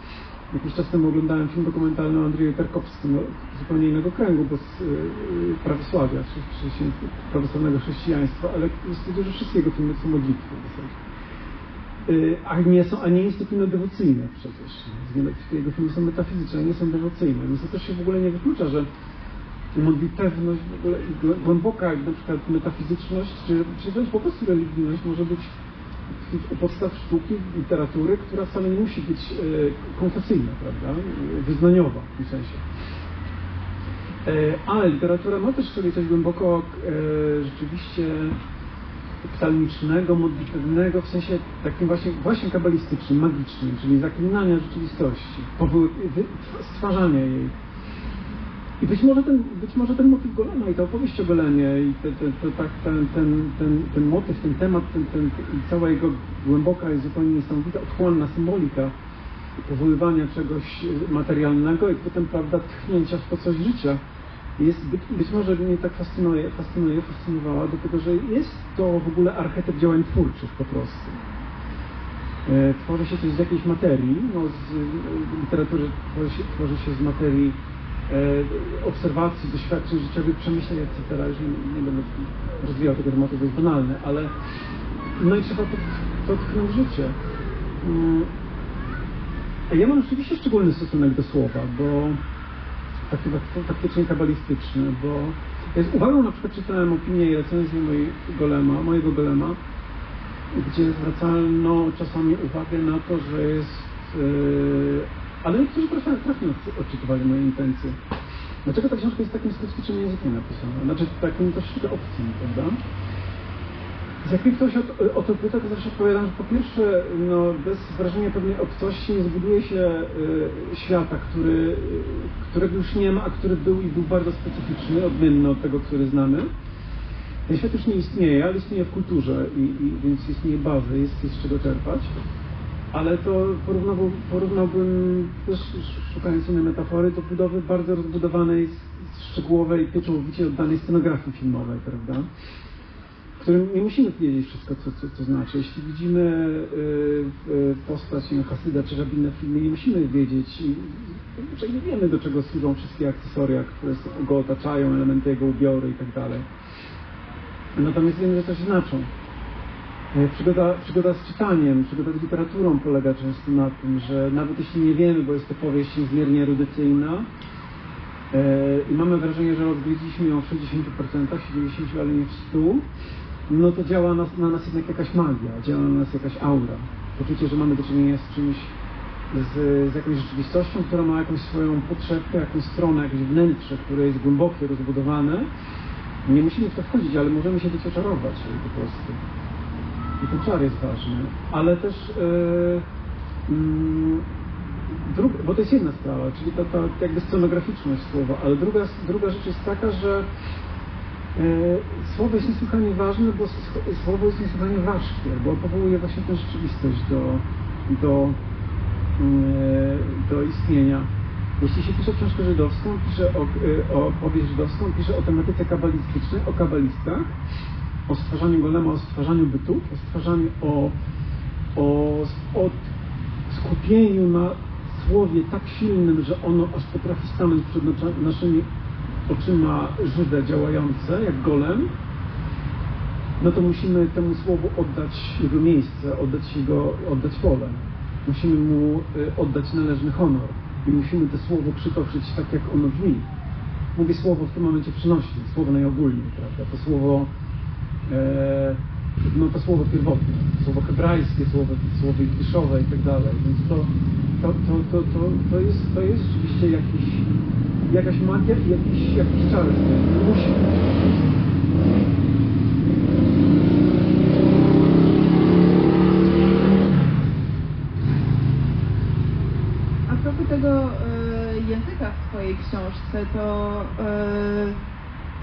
Jakiś czas temu oglądałem film dokumentalny o Andrzeju Tarkowskim, no, zupełnie innego kręgu, bo z y, prawosławia, czy, czy prawosławnego chrześcijaństwa, ale stwierdził, że wszystkie jego filmy są modlitwy w zasadzie. Y, A nie, są, a nie jest to kino dewocyjne przecież. Jego filmy są metafizyczne, nie są dewocyjne. Więc to też się w ogóle nie wyklucza, że modlitewność, w ogóle głęboka na przykład metafizyczność, czy, czy wręcz po prostu religijność może być u podstaw sztuki, literatury, która wcale nie musi być e, konfesyjna, prawda? E, Wyznaniowa w tym sensie. E, ale literatura ma też w sobie coś głęboko e, rzeczywiście psalmicznego, modlitewnego, w sensie takim właśnie, właśnie kabalistycznym, magicznym, czyli zaklinania rzeczywistości, stwarzania jej. I być może ten, być może ten motyw Golema i ta opowieść o Golemie i te, te, te, tak, ten, ten, ten, ten motyw, ten temat, ten, ten, i cała jego głęboka i zupełnie niesamowita, otchłanna symbolika powoływania czegoś materialnego i potem, prawda, tchnięcia w to coś życia jest być, być może mnie tak fascynuje, fascynuje, fascynowała, dlatego że jest to w ogóle archetyp działań twórczych po prostu. E, Tworzy się coś z jakiejś materii, no z e, literatury tworzy się, tworzy się z materii e, obserwacji, doświadczeń życiowych, przemyśleń, etc. Już nie, nie będę rozwijał tego tematu, to jest banalne, ale no i trzeba to, to tknąć życie. A ja mam rzeczywiście szczególny stosunek do słowa, bo taki faktycznie kabalistyczny, bo ja z uwagą na przykład czytałem opinię i recenzję golema, mojego golema, gdzie zwracano czasami uwagę na to, że jest... Yy, ale niektórzy trafnie, trafnie odczy- odczytywali moje intencje. Dlaczego ta książka jest takim specyficznym językiem napisana? Znaczy takim troszeczkę obcym, prawda? Jak mnie ktoś o, o to pyta, to zawsze odpowiadam, że po pierwsze, no, bez wrażenia pewnej obcości nie zbuduje się y, świata, który, y, którego już nie ma, a który był i był bardzo specyficzny, odmienny od tego, który znamy. Ten świat już nie istnieje, ale istnieje w kulturze, i, i, więc istnieje bazy, jest, jest z czego czerpać. Ale to porównałbym, porównałbym też szukając innej metafory, do budowy bardzo rozbudowanej, szczegółowej, pieczołowicie oddanej scenografii filmowej, prawda? Którym nie musimy wiedzieć wszystko, co, co, znaczy. Jeśli widzimy y, postać Hasyda czy rabina w filmie, nie musimy wiedzieć raczej nie wiemy, do czego służą wszystkie akcesoria, które go otaczają, elementy jego ubioru i tak. Natomiast wiemy, że coś znaczą. E, Przygoda, przygoda z czytaniem, przygoda z literaturą polega często na tym, że nawet jeśli nie wiemy, bo jest to powieść niezmiernie erudycyjna, e, i mamy wrażenie, że odwiedziliśmy ją w 60%, 70%, ale nie w 100%, no to działa nas, na nas jednak jakaś magia, działa na nas jakaś aura. Poczucie, że mamy do czynienia z czymś, z, z jakąś rzeczywistością, która ma jakąś swoją podszewkę, jakąś stronę, jakieś wnętrze, które jest głębokie, rozbudowane. Nie musimy w to wchodzić, ale możemy się być oczarować po prostu. I ten czar jest ważny. Ale też yy, mm, Drug, bo to jest jedna sprawa, czyli ta, ta jakby scenograficzność słowa, ale druga, druga rzecz jest taka, że e, słowo jest niesłychanie ważne, bo słowo jest niesłychanie ważkie, bo powołuje właśnie tę rzeczywistość do, do, e, do istnienia. Jeśli się pisze książkę żydowską, pisze o, e, o powieść żydowską, pisze o tematyce kabalistycznej, o kabalistach, o stwarzaniu golema, o stwarzaniu bytów, o stwarzaniu, o, o, o skupieniu na słowie tak silnym, że ono aż potrafi stanąć przed nocza- oczyma żywe, działające, jak golem, no to musimy temu słowu oddać jego miejsce, oddać jego, oddać pole. Musimy mu y, oddać należny honor i musimy to słowo przytoczyć tak, jak ono brzmi. Mówię słowo w tym momencie przenośne, słowo najogólniej, prawda? To słowo e, no to słowo pierwotne, słowo hebrajskie, słowo, słowo jidyszowe i tak dalej. Więc to, to, to, to, to, to, jest, to jest rzeczywiście jakiś, jakaś magia i jakiś, jakiś czar. Musi. A propos tego e, języka w Twojej książce, to e,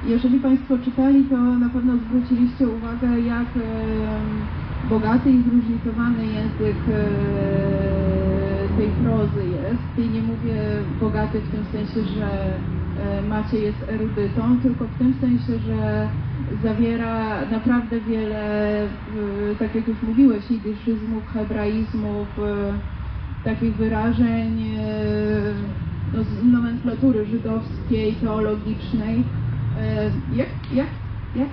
jeżeli Państwo czytali, to na pewno zwróciliście uwagę, jak e, bogaty i zróżnicowany język tej prozy jest. I nie mówię bogaty w tym sensie, że e, Maciej jest erudytą, tylko w tym sensie, że zawiera naprawdę wiele, tak jak już mówiłeś, jidyszyzmów, hebraizmów, e, takich wyrażeń e, no, z nomenklatury żydowskiej, teologicznej. Jak, jak, jak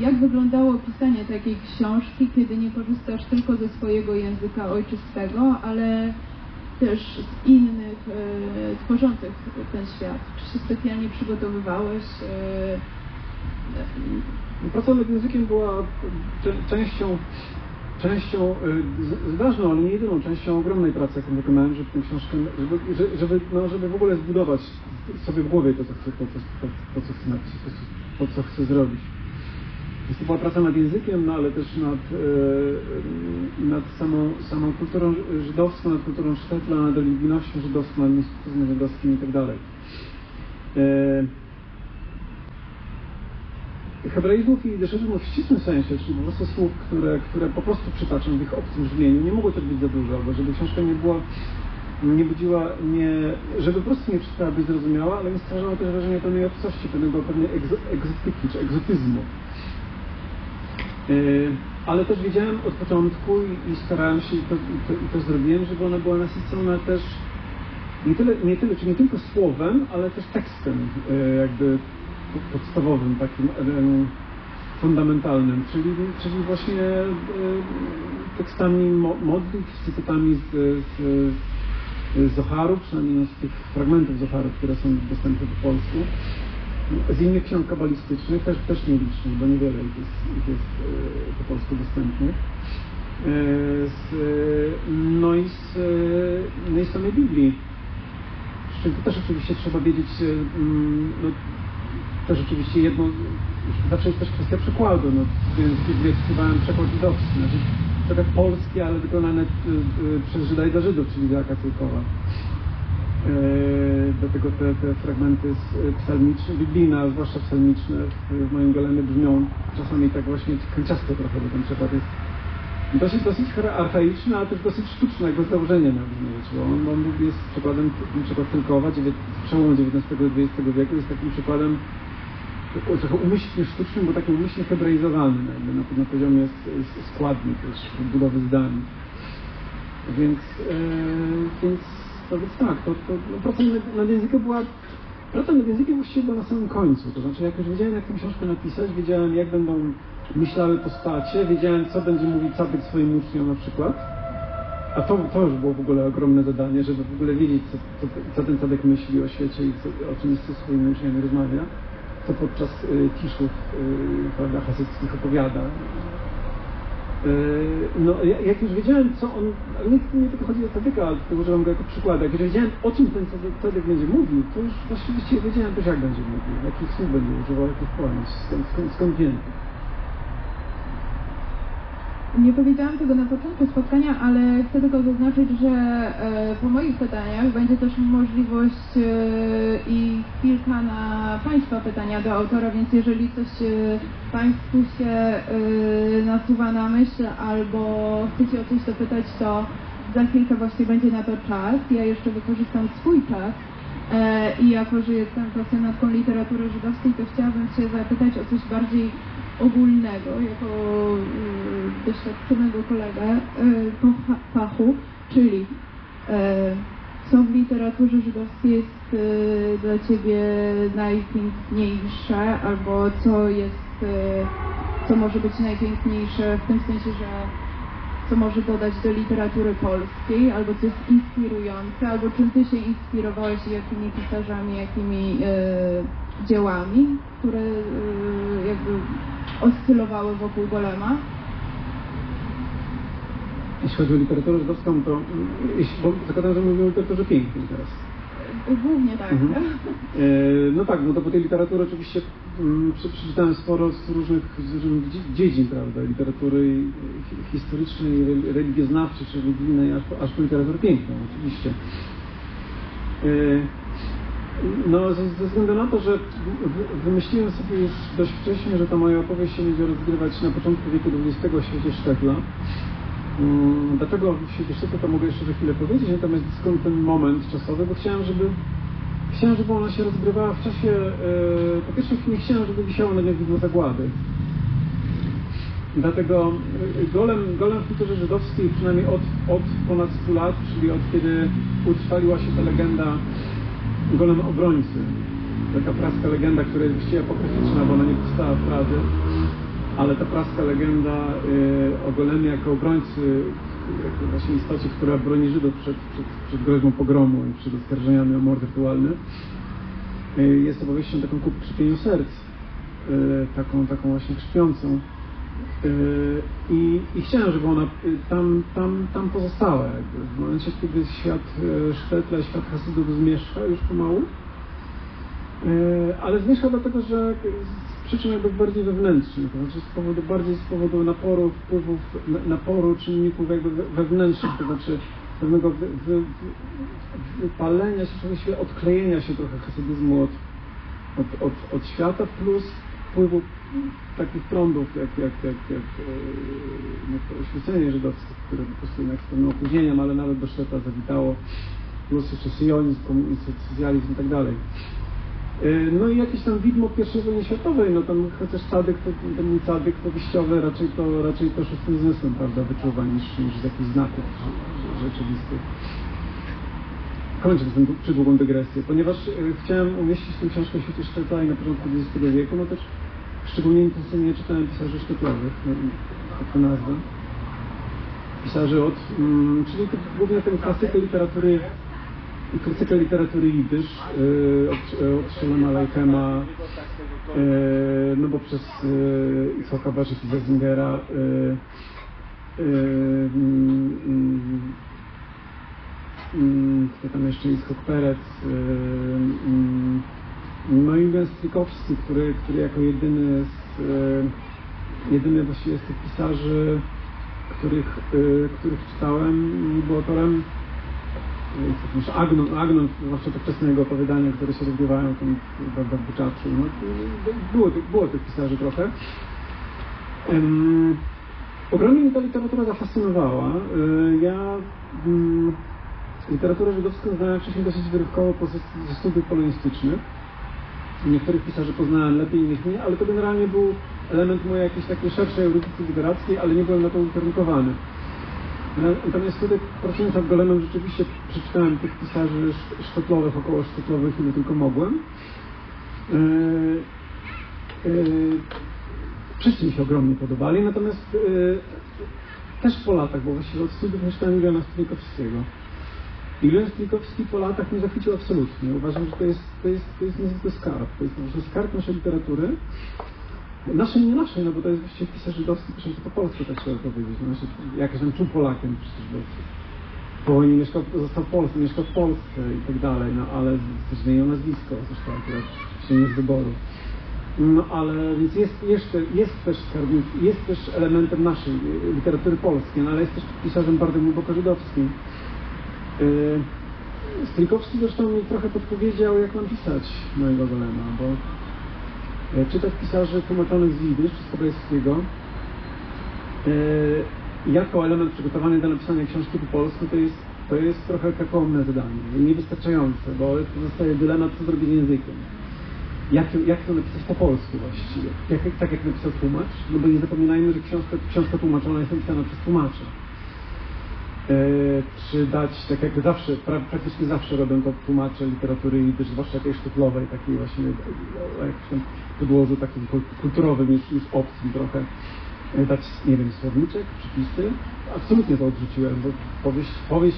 jak wyglądało pisanie takiej książki, kiedy nie korzystasz tylko ze swojego języka ojczystego, ale też z innych e, tworzących ten świat? Czy się specjalnie przygotowywałeś? E, Praca nad językiem była częścią, częścią z- ważną, ale nie jedyną częścią ogromnej pracy, jaką wykonałem, żeby tę książkę, żeby, że- żeby, no, żeby w ogóle zbudować sobie w głowie to, co chcę, to, co, to, to, co chcę to, to, co chcę zrobić. Więc to była praca nad językiem, no ale też nad, e, nad samą, samą kulturą żydowską, nad kulturą sztetla, nad religijnością żydowską, nad mistycyzmem żydowskim i tak dalej. E, hebraizmów i deszyzmów w ścisłym sensie, czyli po prostu słów, które, które po prostu przytaczam w ich obcym brzmieniu. Nie mogło też być za dużo, albo żeby książka nie była, nie budziła, nie, żeby po prostu nie czytała być zrozumiała, ale nie stwarzała też wrażenia pewnej obcości, pewnego pewnej egzo, egzotyki czy egzotyzmu. Yy, ale też wiedziałem od początku i, i starałem się, i to, i, to, i to zrobiłem, żeby ona była nasycona też nie tyle, nie tyle, czy nie tylko słowem, ale też tekstem yy, jakby po- podstawowym, takim fundamentalnym, czyli, czyli właśnie yy, tekstami mo- modlitw, cytatami z, z, z Zoharu, przynajmniej z tych fragmentów Zoharu, które są dostępne po polsku. Z innych ksiąg kabalistycznych, też, też nielicznych, bo niewiele ich jest, ich jest e, po polsku dostępnych. E, Z, e, no, i z, no i z samej Biblii. Przy czym to też oczywiście trzeba wiedzieć, mm, no, też oczywiście jedno, zawsze jest też kwestia przekładu, no, więc Biblię czytywałem przekład żydowski, znaczy przekład polski, ale wykonany przez Żyda i dla Żydów, czyli Izaka Cyrkowa. Eee, Dlatego te, te fragmenty e, psalmiczne, biblijne, a zwłaszcza psalmiczne w, w moim golenie brzmią czasami tak właśnie kanciasto trochę, bo ten przekład jest dosyć, dosyć archaiczny, ale też dosyć sztuczny, jakby z założenia miał brzmieć, bo on, on jest przykładem, przykład Tylkowa, przełomu XIX i XX wieku jest takim przykładem trochę umyślnie sztucznym, bo takim umyślnie hebraizowanym, jakby na, na poziomie składni też, budowy zdań. Więc, e, więc, to, więc tak, to, to no, praca nad, nad językiem była, praca nad językiem właściwie była na samym końcu, to znaczy jak już wiedziałem jak tę książkę napisać, wiedziałem jak będą myślały postacie, wiedziałem co będzie mówić Cadyk swoim uczniom na przykład, a to, to już było w ogóle ogromne zadanie, żeby w ogóle wiedzieć co, co, co ten Cadek myśli o świecie i co, o czym ze swoimi uczniami rozmawia, co podczas y, tiszów y, prawda, hasyckich opowiada. Yy, No, ja- jak już wiedziałem, co on, nie, nie tylko chodzi o Tadyka, ale tylko używam go jako przykładu, jak już wiedziałem, o czym ten Tadyk- będzie mówił, to już właściwie wiedziałem też, jak będzie mówił, jakich słów będzie używał, jakich pojęć, skąd, skąd, skąd. Nie powiedziałam tego na początku spotkania, ale chcę tylko zaznaczyć, że e, po moich pytaniach będzie też możliwość e, i chwilka na Państwa pytania do autora, więc jeżeli coś e, Państwu się nasuwa na myśl albo chcecie o coś dopytać, to za chwilkę właśnie będzie na to czas. Ja jeszcze wykorzystam swój czas. I jako, że jestem pasjonatką literatury żydowskiej, to chciałabym się zapytać o coś bardziej ogólnego, jako y, doświadczonego kolegę y, fachu, czyli co w literaturze żydowskiej jest y, dla Ciebie najpiękniejsze, albo co jest, y, co może być najpiękniejsze w tym sensie, że co może dodać do literatury polskiej, albo co jest inspirujące, albo czym Ty się inspirowałeś, jakimi pisarzami, jakimi dziełami, które jakby oscylowały wokół Golema. Jeśli chodzi o literaturę żydowską, to, mm, bo zakładam, że mówimy o literaturze pięknej teraz. E, Głównie tak. Mhm. E, No tak, no to po tej literatury oczywiście mm, prze- przeczytałem sporo z różnych, z różnych dzie- dziedzin, prawda, literatury historycznej, re- religioznawczej czy religijnej, aż po, aż po literaturę piękną, oczywiście. E, No, ze, ze względu na to, że wymyśliłem sobie już dość wcześnie, że ta moja opowieść się będzie rozgrywać na początku wieku XX w świecie Sztetla. Mm, Dlaczego w świecie Sztetla to mogę jeszcze za chwilę powiedzieć, natomiast skąd ten moment czasowy, bo chciałem, żeby Chciałem, żeby ona się rozgrywała w czasie, e, po pierwsze nie chciałem, żeby wisiało na nią widmo zagłady. Dlatego e, golem, golem w kulturze żydowskiej przynajmniej od, od ponad 100 lat, czyli od kiedy utrwaliła się ta legenda golem obrońcy. Taka praska legenda, która jest właściwie apokryficzna, bo ona nie powstała w Pradze. ale ta praska legenda y, o Golemie jako obrońcy, jako właśnie istocie, która broni Żydów przed, przed, przed groźbą pogromu i przed oskarżeniami o mord rytualny, y, jest opowieścią taką ku krzypieniu serc, y, taką, taką właśnie krzypiącą. Y, I, I chciałem, żeby ona y, tam, tam, tam pozostała. Jakby. W momencie, kiedy świat y, Sztetla, świat Hasydów zmieszka już pomału, y, ale zmieszka dlatego, że z przyczyn jakby bardziej wewnętrznych, to znaczy z powodu, bardziej z powodu naporu, wpływów, na- naporu czynników jakby we- wewnętrznych, to znaczy pewnego wy, wy, wy, wypalenia się, właściwie odklejenia się trochę hasydyzmu od, od, od, od świata, plus wpływu takich prądów, jak, jak, jak, jak, e, to oświecenie żydowskie, które po prostu jednak z pewnym opóźnieniem, ale nawet do Szteta zawitało, plus jeszcze syjonizm, socjalizm i tak dalej. E, No i jakieś tam widmo I wojny światowej, no tam chociaż Cadyk, to, ten Cadyk to wyjściowy, raczej to, raczej to szóstym zmysłem, prawda, wyczuwa niż, niż z jakichś znaków rze- rzeczywistych. Kończę tę przydługą dygresję, ponieważ e, chciałem umieścić tę książkę w świecie i na początku XX wieku, no też szczególnie intensywnie czytałem pisarzy sztetlowych, no, to nazwę. Pisarzy od, mm, czyli głównie ten klasykę literatury, klasykę literatury jidysz, yy, od, e, od Szelema Lajkema, yy, no bo przez yy, Isaaca Baszek i Zezingera, yy, tam jeszcze jest Perec, mm, no i Ben Strykowski, który, który jako jedyny z, yy, jedyny właściwie z tych pisarzy, których, yy, których czytałem, był autorem jeszcze, Agnon, Agnon, zwłaszcza te wczesne jego opowiadania, które się rozgrywają tam w Byczaczu, no, było, było tych pisarzy trochę. Ym, Ogromnie mnie ta literatura zafascynowała. Yy, Ja mm, literaturę żydowską znałem wcześniej dosyć wyrywkowo po- ze studiów polonistycznych. Niektórych pisarzy poznałem lepiej, innych nie, ale to generalnie był element mojej jakiejś takiej szerszej erudycji literackiej, ale nie byłem na to ukierunkowany. Natomiast tutaj pracując nad Golemem rzeczywiście przeczytałem tych pisarzy sz- sztetlowych, około sztetlowych, ile tylko mogłem. Yy, yy, Wszyscy mi się ogromnie podobali, natomiast yy, też po latach, bo właściwie od studiów nie czytałem Juliana Julian Stryjkowski po latach mnie zachwycił absolutnie. Uważam, że to jest, to jest, to jest niezwykły skarb. To jest prostu skarb naszej literatury. Naszej, nie naszej, no bo to jest właściwie pisarz żydowski, piszący po polsku, tak trzeba powiedzieć. No, znaczy, jakoś tam czuł Polakiem przecież, bo po wojnie mieszkał, został w Polsce, mieszkał w Polsce i tak dalej, no ale zmienił nazwisko, zresztą akurat się nie z wyboru. No ale więc jest jeszcze, jest też skarbnik, jest też elementem naszej literatury polskiej, no ale jest też pisarzem bardzo głęboko żydowskim. Yy, Strykowski zresztą mi trochę podpowiedział, jak mam pisać mojego golema, bo e, czytać pisarzy tłumaczonych z jidysz z hebrajskiego e, jako element przygotowany do napisania książki po polsku to jest, to jest trochę kakaomne zadanie, niewystarczające, bo pozostaje dylemat, co zrobić z językiem. Jak, jak to napisać po polsku właściwie? Jak, tak jak napisał tłumacz? No bo nie zapominajmy, że książka, książka tłumaczona jest napisana przez tłumacza. E, czy dać, tak jak zawsze, pra, praktycznie zawsze robią to tłumacze literatury jidysz, zwłaszcza jakiejś sztuczlowej, takiej właśnie o jakimś tam podłożu takim kul- kulturowym niż, niż obcym trochę, e, dać, nie wiem, słowniczek, przypisy. Absolutnie to odrzuciłem, bo powieść, powieść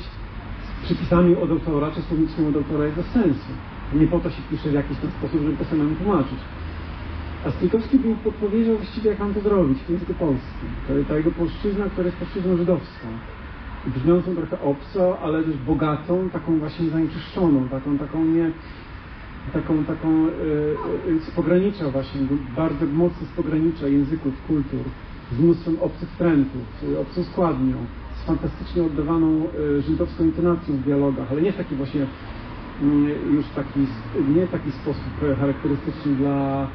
z przypisami od autora, czy słowniczkiem od autora jest bez sensu. Nie po to się pisze w jakiś tam sposób, żeby to samemu tłumaczyć. A Stryjkowski mi podpowiedział właściwie, jak mam to zrobić w języku polskim. To jest ta jego polszczyzna, która jest polszczyzną żydowską brzmiącą trochę obco, ale też bogatą, taką właśnie zanieczyszczoną, taką, taką nie, taką, taką y, y, z pogranicza właśnie, bardzo mocno z pogranicza języków, kultur, z mnóstwem obcych trendów, obcą składnią, z fantastycznie oddawaną y, żydowską intonacją w dialogach, ale nie w taki właśnie mm, już taki, nie taki sposób e, charakterystyczny dla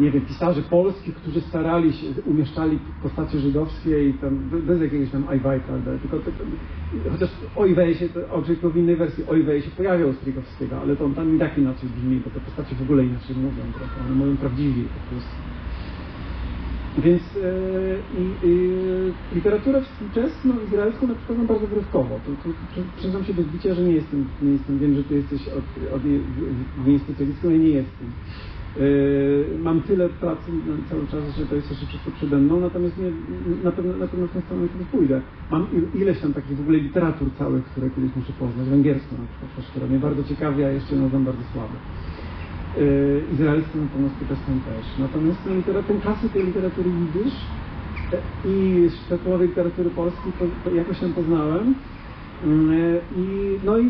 nie wiem, pisarzy polskich, którzy starali się, umieszczali postacie żydowskie i tam be- bez jakiegoś tam ajwaj, prawda, tylko to, chociaż Ojwej się, oczywiście w innej wersji Ojwej się pojawiał Strykowskiego, ale to on tam i tak inaczej brzmi, bo te postacie w ogóle inaczej mówią trochę, one mówią prawdziwie po prostu. Więc e, i, i, literaturę współczesną, izraelską na przykład mam bardzo wyrywkowo. To, to, to, przyznam się do zbicia, że nie jestem, nie jestem, wiem, że ty jesteś od, od, w jej specjalistką, ja nie jestem. Yy, mam tyle pracy cały czas, że to jest jeszcze wszystko przede mną, natomiast nie, na, pewno, na pewno w tę stronę kiedyś pójdę. Mam il- ileś tam takich w ogóle literatur całych, które kiedyś muszę poznać. Węgierską na przykład, która mnie bardzo ciekawi, a jeszcze ją bardzo słabo. Yy, izraelską na pewno współczesną też. Natomiast litera- tę klasykę literatury e, i światowej literatury polskiej po, po, jakoś tam poznałem. Yy, I, no i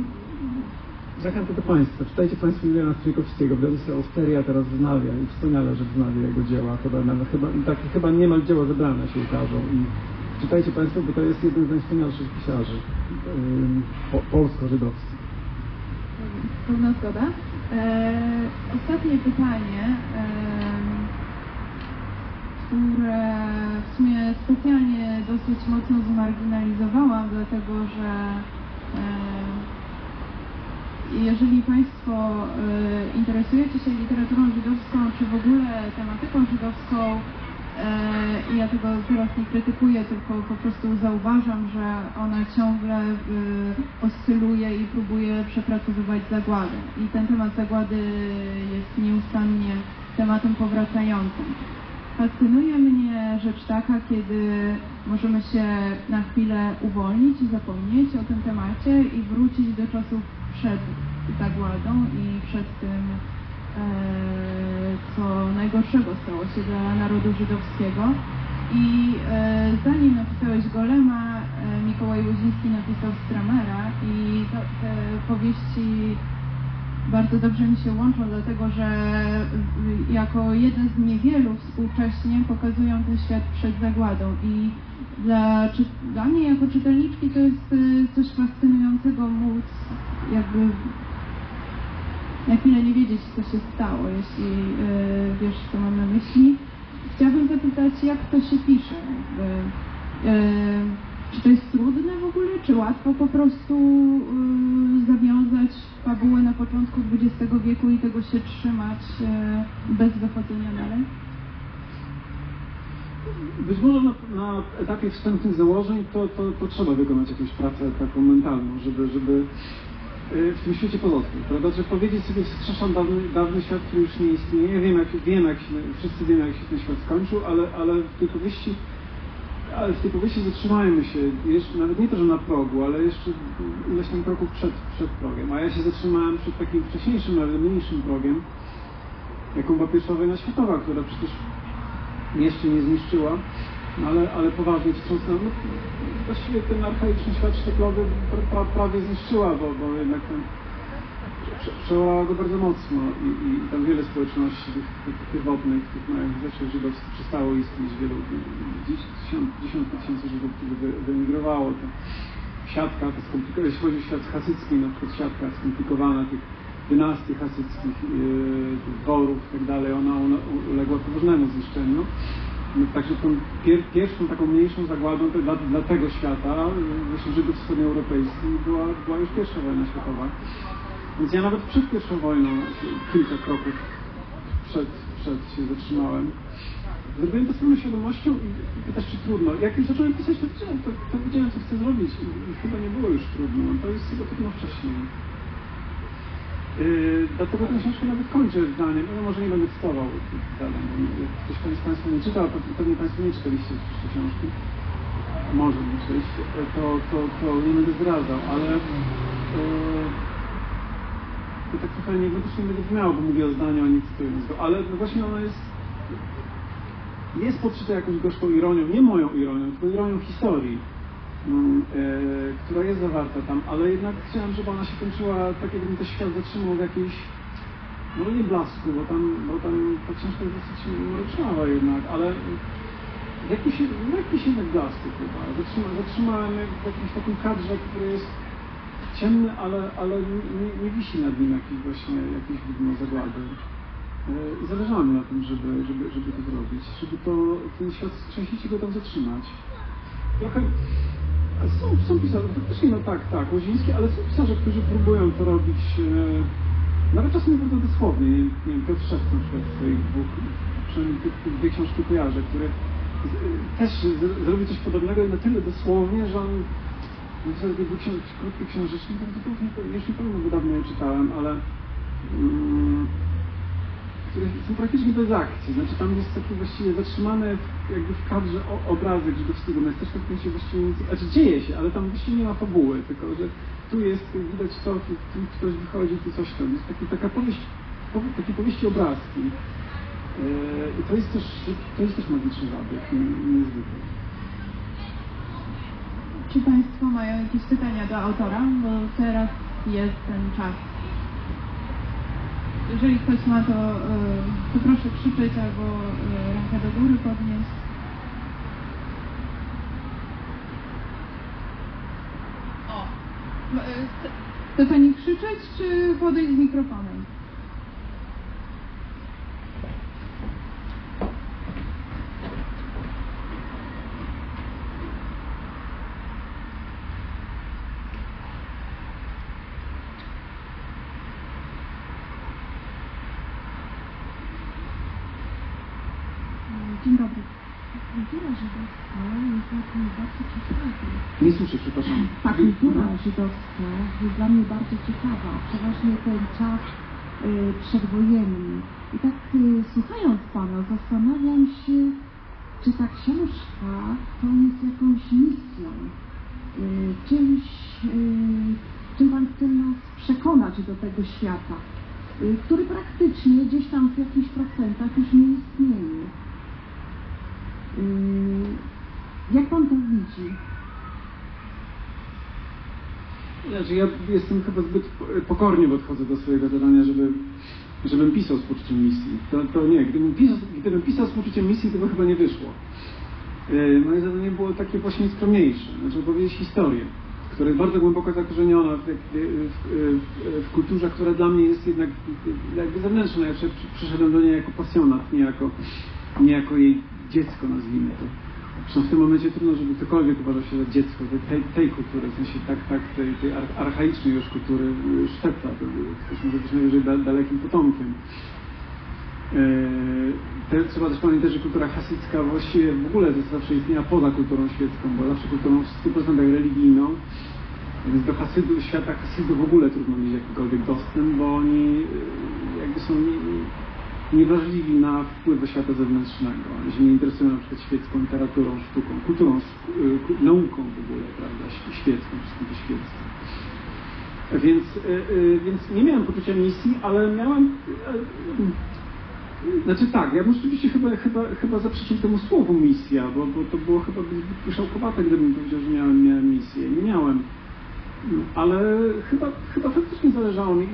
Zachęcam do Państwa. Czytajcie Państwo Juliana Stryjkowskiego. Władysław Austeria teraz wznawia i wspaniale, że wznawia jego dzieła. Chyba, nawet, chyba, takie chyba niemal dzieła zebrane się ukażą. I czytajcie Państwo, bo to jest jeden z najwspanialszych pisarzy po, polsko-żydowskich. Pełna zgoda. E, ostatnie pytanie, e, które w sumie specjalnie dosyć mocno zmarginalizowałam, dlatego że e, jeżeli Państwo e, interesujecie się literaturą żydowską, czy w ogóle tematyką żydowską, e, ja tego teraz nie krytykuję, tylko po prostu zauważam, że ona ciągle e, oscyluje i próbuje przepracowywać zagładę. I ten temat zagłady jest nieustannie tematem powracającym. Fascynuje mnie rzecz taka, kiedy możemy się na chwilę uwolnić i zapomnieć o tym temacie i wrócić do czasów przed zagładą i przed tym, e, co najgorszego stało się dla narodu żydowskiego. I e, zanim napisałeś Golema, e, Mikołaj Łoziński napisał Stramera i to, te powieści bardzo dobrze mi się łączą, dlatego że jako jeden z niewielu współcześnie pokazują ten świat przed zagładą i dla, dla mnie jako czytelniczki to jest y, coś fascynującego móc jakby na chwilę nie wiedzieć, co się stało, jeśli y, wiesz, co mam na myśli. Chciałabym zapytać, jak to się pisze? Jakby, y, czy to jest trudne w ogóle, czy łatwo po prostu zawiązać fabułę na początku XX wieku i tego się trzymać bez wychodzenia dalej? Być może na, na etapie wstępnych założeń to, to, to trzeba wykonać jakąś pracę taką mentalną, żeby, żeby y, w tym świecie pozostać, prawda? Powiedzieć sobie, wskrzeszam dawny, dawny świat, który już nie istnieje, wiem jak, wiem jak się, wszyscy wiemy jak się ten świat skończył, ale, ale w tej powieści ale w tej powieści zatrzymajmy się, jeszcze, nawet nie to, że na progu, ale jeszcze ileś tam kroków przed, przed progiem. A ja się zatrzymałem przed takim wcześniejszym, ale mniejszym progiem, jaką była pierwsza wojna światowa, która przecież jeszcze nie zniszczyła, no ale, ale poważnie wstrząsnęła. No, właściwie ten archaiczny świat szteklowy pra, pra, prawie zniszczyła, bo, bo jednak ten, prze, przełamała go bardzo mocno i, i, tam wiele społeczności tych, tych pierwotnych, tych małych rzeczy żydowskich przestało istnieć, wielu, dziesiątki tysięcy Żydów wy, wyemigrowało. Siatka, to skomplikowana, jeśli chodzi o świat hasycki, na przykład siatka skomplikowana tych dynastii hasyckich, yy, dworów tak dalej, ona ule- uległa poważnemu zniszczeniu. Także tą pier, pierwszą taką mniejszą zagładą dla, dla tego świata, yy, właśnie Żydów wschodnioeuropejskich, była, była już pierwsza wojna światowa. Więc ja nawet przed pierwszą wojną kilka kroków przed, przed się zatrzymałem. Zrobiłem to z pełną świadomością i pytasz, czy trudno. Jak już zacząłem pisać, to wiedziałem, to, to wiedziałem co chcę zrobić i, i chyba nie było już trudno. To jest chyba trudno wcześniej. Dlatego tę książkę nawet kończę zdaniem, no może nie będę cytował jak ktoś z Państwa nie czytał, to pewnie Państwo nie czytaliście jeszcze książki, może nie czytaliście, to, to, to nie będę zdradzał, ale yy, to tak trochę nieegotycznie będzie brzmiało, bo mówię o zdaniu, a nie cytując go, ale no właśnie ono jest jest podszyte jakąś gorzką ironią, nie moją ironią, tylko ironią historii, która jest zawarta tam, ale jednak chciałem, żeby ona się kończyła tak, jakby ten świat zatrzymał w jakiejś, no nie blasku, bo tam, bo tam ta książka jest dosyć mrocznawa jednak, ale w jakiś, w jakiś jednak blasku chyba. Zatrzyma, zatrzymałem w jakimś takim kadrze, który jest ciemny, ale, ale nie, nie, wisi nad nim jakiś właśnie, jakieś widmo zagłady. E, I zależało mi na tym, żeby, żeby, żeby to zrobić, żeby to, ten świat i go tam zatrzymać. Trochę są, są pisarze, faktycznie no tak, tak, Łoziński, ale są pisarze, którzy próbują to robić, e, nawet czasem naprawdę dosłownie. Nie, nie wiem, Piotr Szewc na przykład w swoich dwóch, przynajmniej te, te dwie książki kojarzę, które z, też z, zrobił coś podobnego i na tyle dosłownie, że on napisał takie dwie krótkie książeczki, to, to, to, już nie pamiętam, bo dawno je czytałem, ale mm, które są praktycznie bez akcji. Znaczy tam jest taki właściwie zatrzymane w, jakby w kadrze o, obrazek żydowskiego miasteczka, w którym się właściwie nic, znaczy dzieje się, ale tam właściwie nie ma fabuły, tylko że tu jest, widać to, tu, tu ktoś wychodzi, tu coś tam. Jest taki, taka powieść, powie, takie powieści obrazki. Yy, I to jest też, to jest też magiczny zabieg, nie- niezwykły. Czy Państwo mają jakieś pytania do autora? Bo teraz jest ten czas. Jeżeli ktoś ma, to, y, to proszę krzyczeć albo y, rękę do góry podnieść. O! Chce- Chce Pani krzyczeć, czy podejść z mikrofonem? Dzień dobry. Kultura żydowska jest dla mnie bardzo ciekawa. Nie słyszę, przepraszam. Ta kultura żydowska jest dla mnie bardzo ciekawa. Przeważnie ten czas y, przedwojenny. I tak y, słuchając Pana zastanawiam się, czy ta książka to jest jakąś misją, y, czymś, y, czym Pan chce nas przekonać do tego świata, y, który praktycznie gdzieś tam w jakichś procentach już nie istnieje. Y, Jak Pan to widzi? Znaczy ja jestem chyba zbyt pokornie podchodzę do swojego zadania, żeby, żebym pisał z poczuciem misji. To, to nie, gdybym pisał, gdybym pisał z poczuciem misji, to by chyba nie wyszło. Yy, Moje zadanie było takie właśnie skromniejsze, znaczy opowiedzieć historię, która jest bardzo głęboko zakorzeniona w, w, w, w kulturze, która dla mnie jest jednak jakby zewnętrzna. Ja przy- przyszedłem do niej jako pasjonat, nie jako, nie jako jej dziecko, nazwijmy to. Zresztą w tym momencie trudno, żeby ktokolwiek uważał się za dziecko tej, tej kultury, w sensie tak, tak tej, tej ar- archaicznej już kultury y, szwedca, to ktoś może być najwyżej da, dalekim potomkiem. Yy, Te, trzeba też pamiętać, że kultura hasycka właściwie w ogóle zawsze istniała poza kulturą świecką, bo zawsze kulturą w 100% religijną, więc do Hasydów, świata Hasydów w ogóle trudno mieć jakikolwiek dostęp, bo oni yy, jakby są nie, niewrażliwi na wpływy świata zewnętrznego. Się nie interesują na przykład świecką literaturą, sztuką, kulturą, ku- nauką w ogóle, prawda, św- świecką, wszystkim to świeckim. Więc, yy, yy, więc nie miałem poczucia misji, ale miałem. znaczy tak, ja bym rzeczywiście chyba, chyba, chyba zaprzeczył temu słowu misja, bo, bo to było chyba zbyt gdybym powiedział, że miałem, miałem misję. Nie miałem. Ale chyba, chyba faktycznie zależało mi,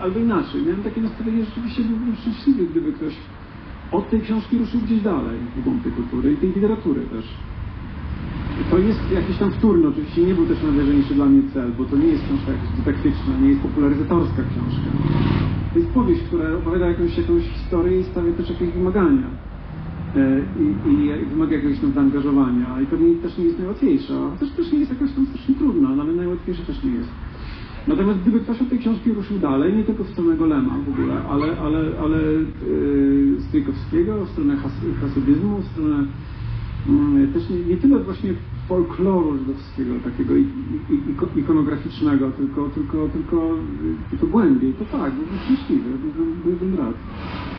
albo inaczej. Miałem takie nastawienie, że rzeczywiście byłbym szczęśliwy, gdyby ktoś od tej książki ruszył gdzieś dalej, w głąb tej kultury i tej literatury też. To jest jakiś tam wtórny, oczywiście nie był też najważniejszy dla mnie cel, bo to nie jest książka jakaś dydaktyczna, nie jest popularyzatorska książka. To jest powieść, która opowiada jakąś, jakąś historię i stawia też jakieś wymagania. E, I, i wymaga jakiegoś tam zaangażowania. I pewnie też nie jest najłatwiejsza, chociaż też nie jest jakaś tam strasznie trudna, no ale najłatwiejsza też nie jest. Natomiast gdyby ktoś od tej książki ruszył dalej, nie tylko w stronę Golema w ogóle, ale, ale, ale yy, Stryjkowskiego, w stronę has, hasydyzmu, w stronę mm, też nie, nie tyle właśnie folkloru żydowskiego, takiego i- ikonograficznego, tylko, tylko, tylko, tylko głębiej, to tak, byłbym szczęśliwy, byłbym rad.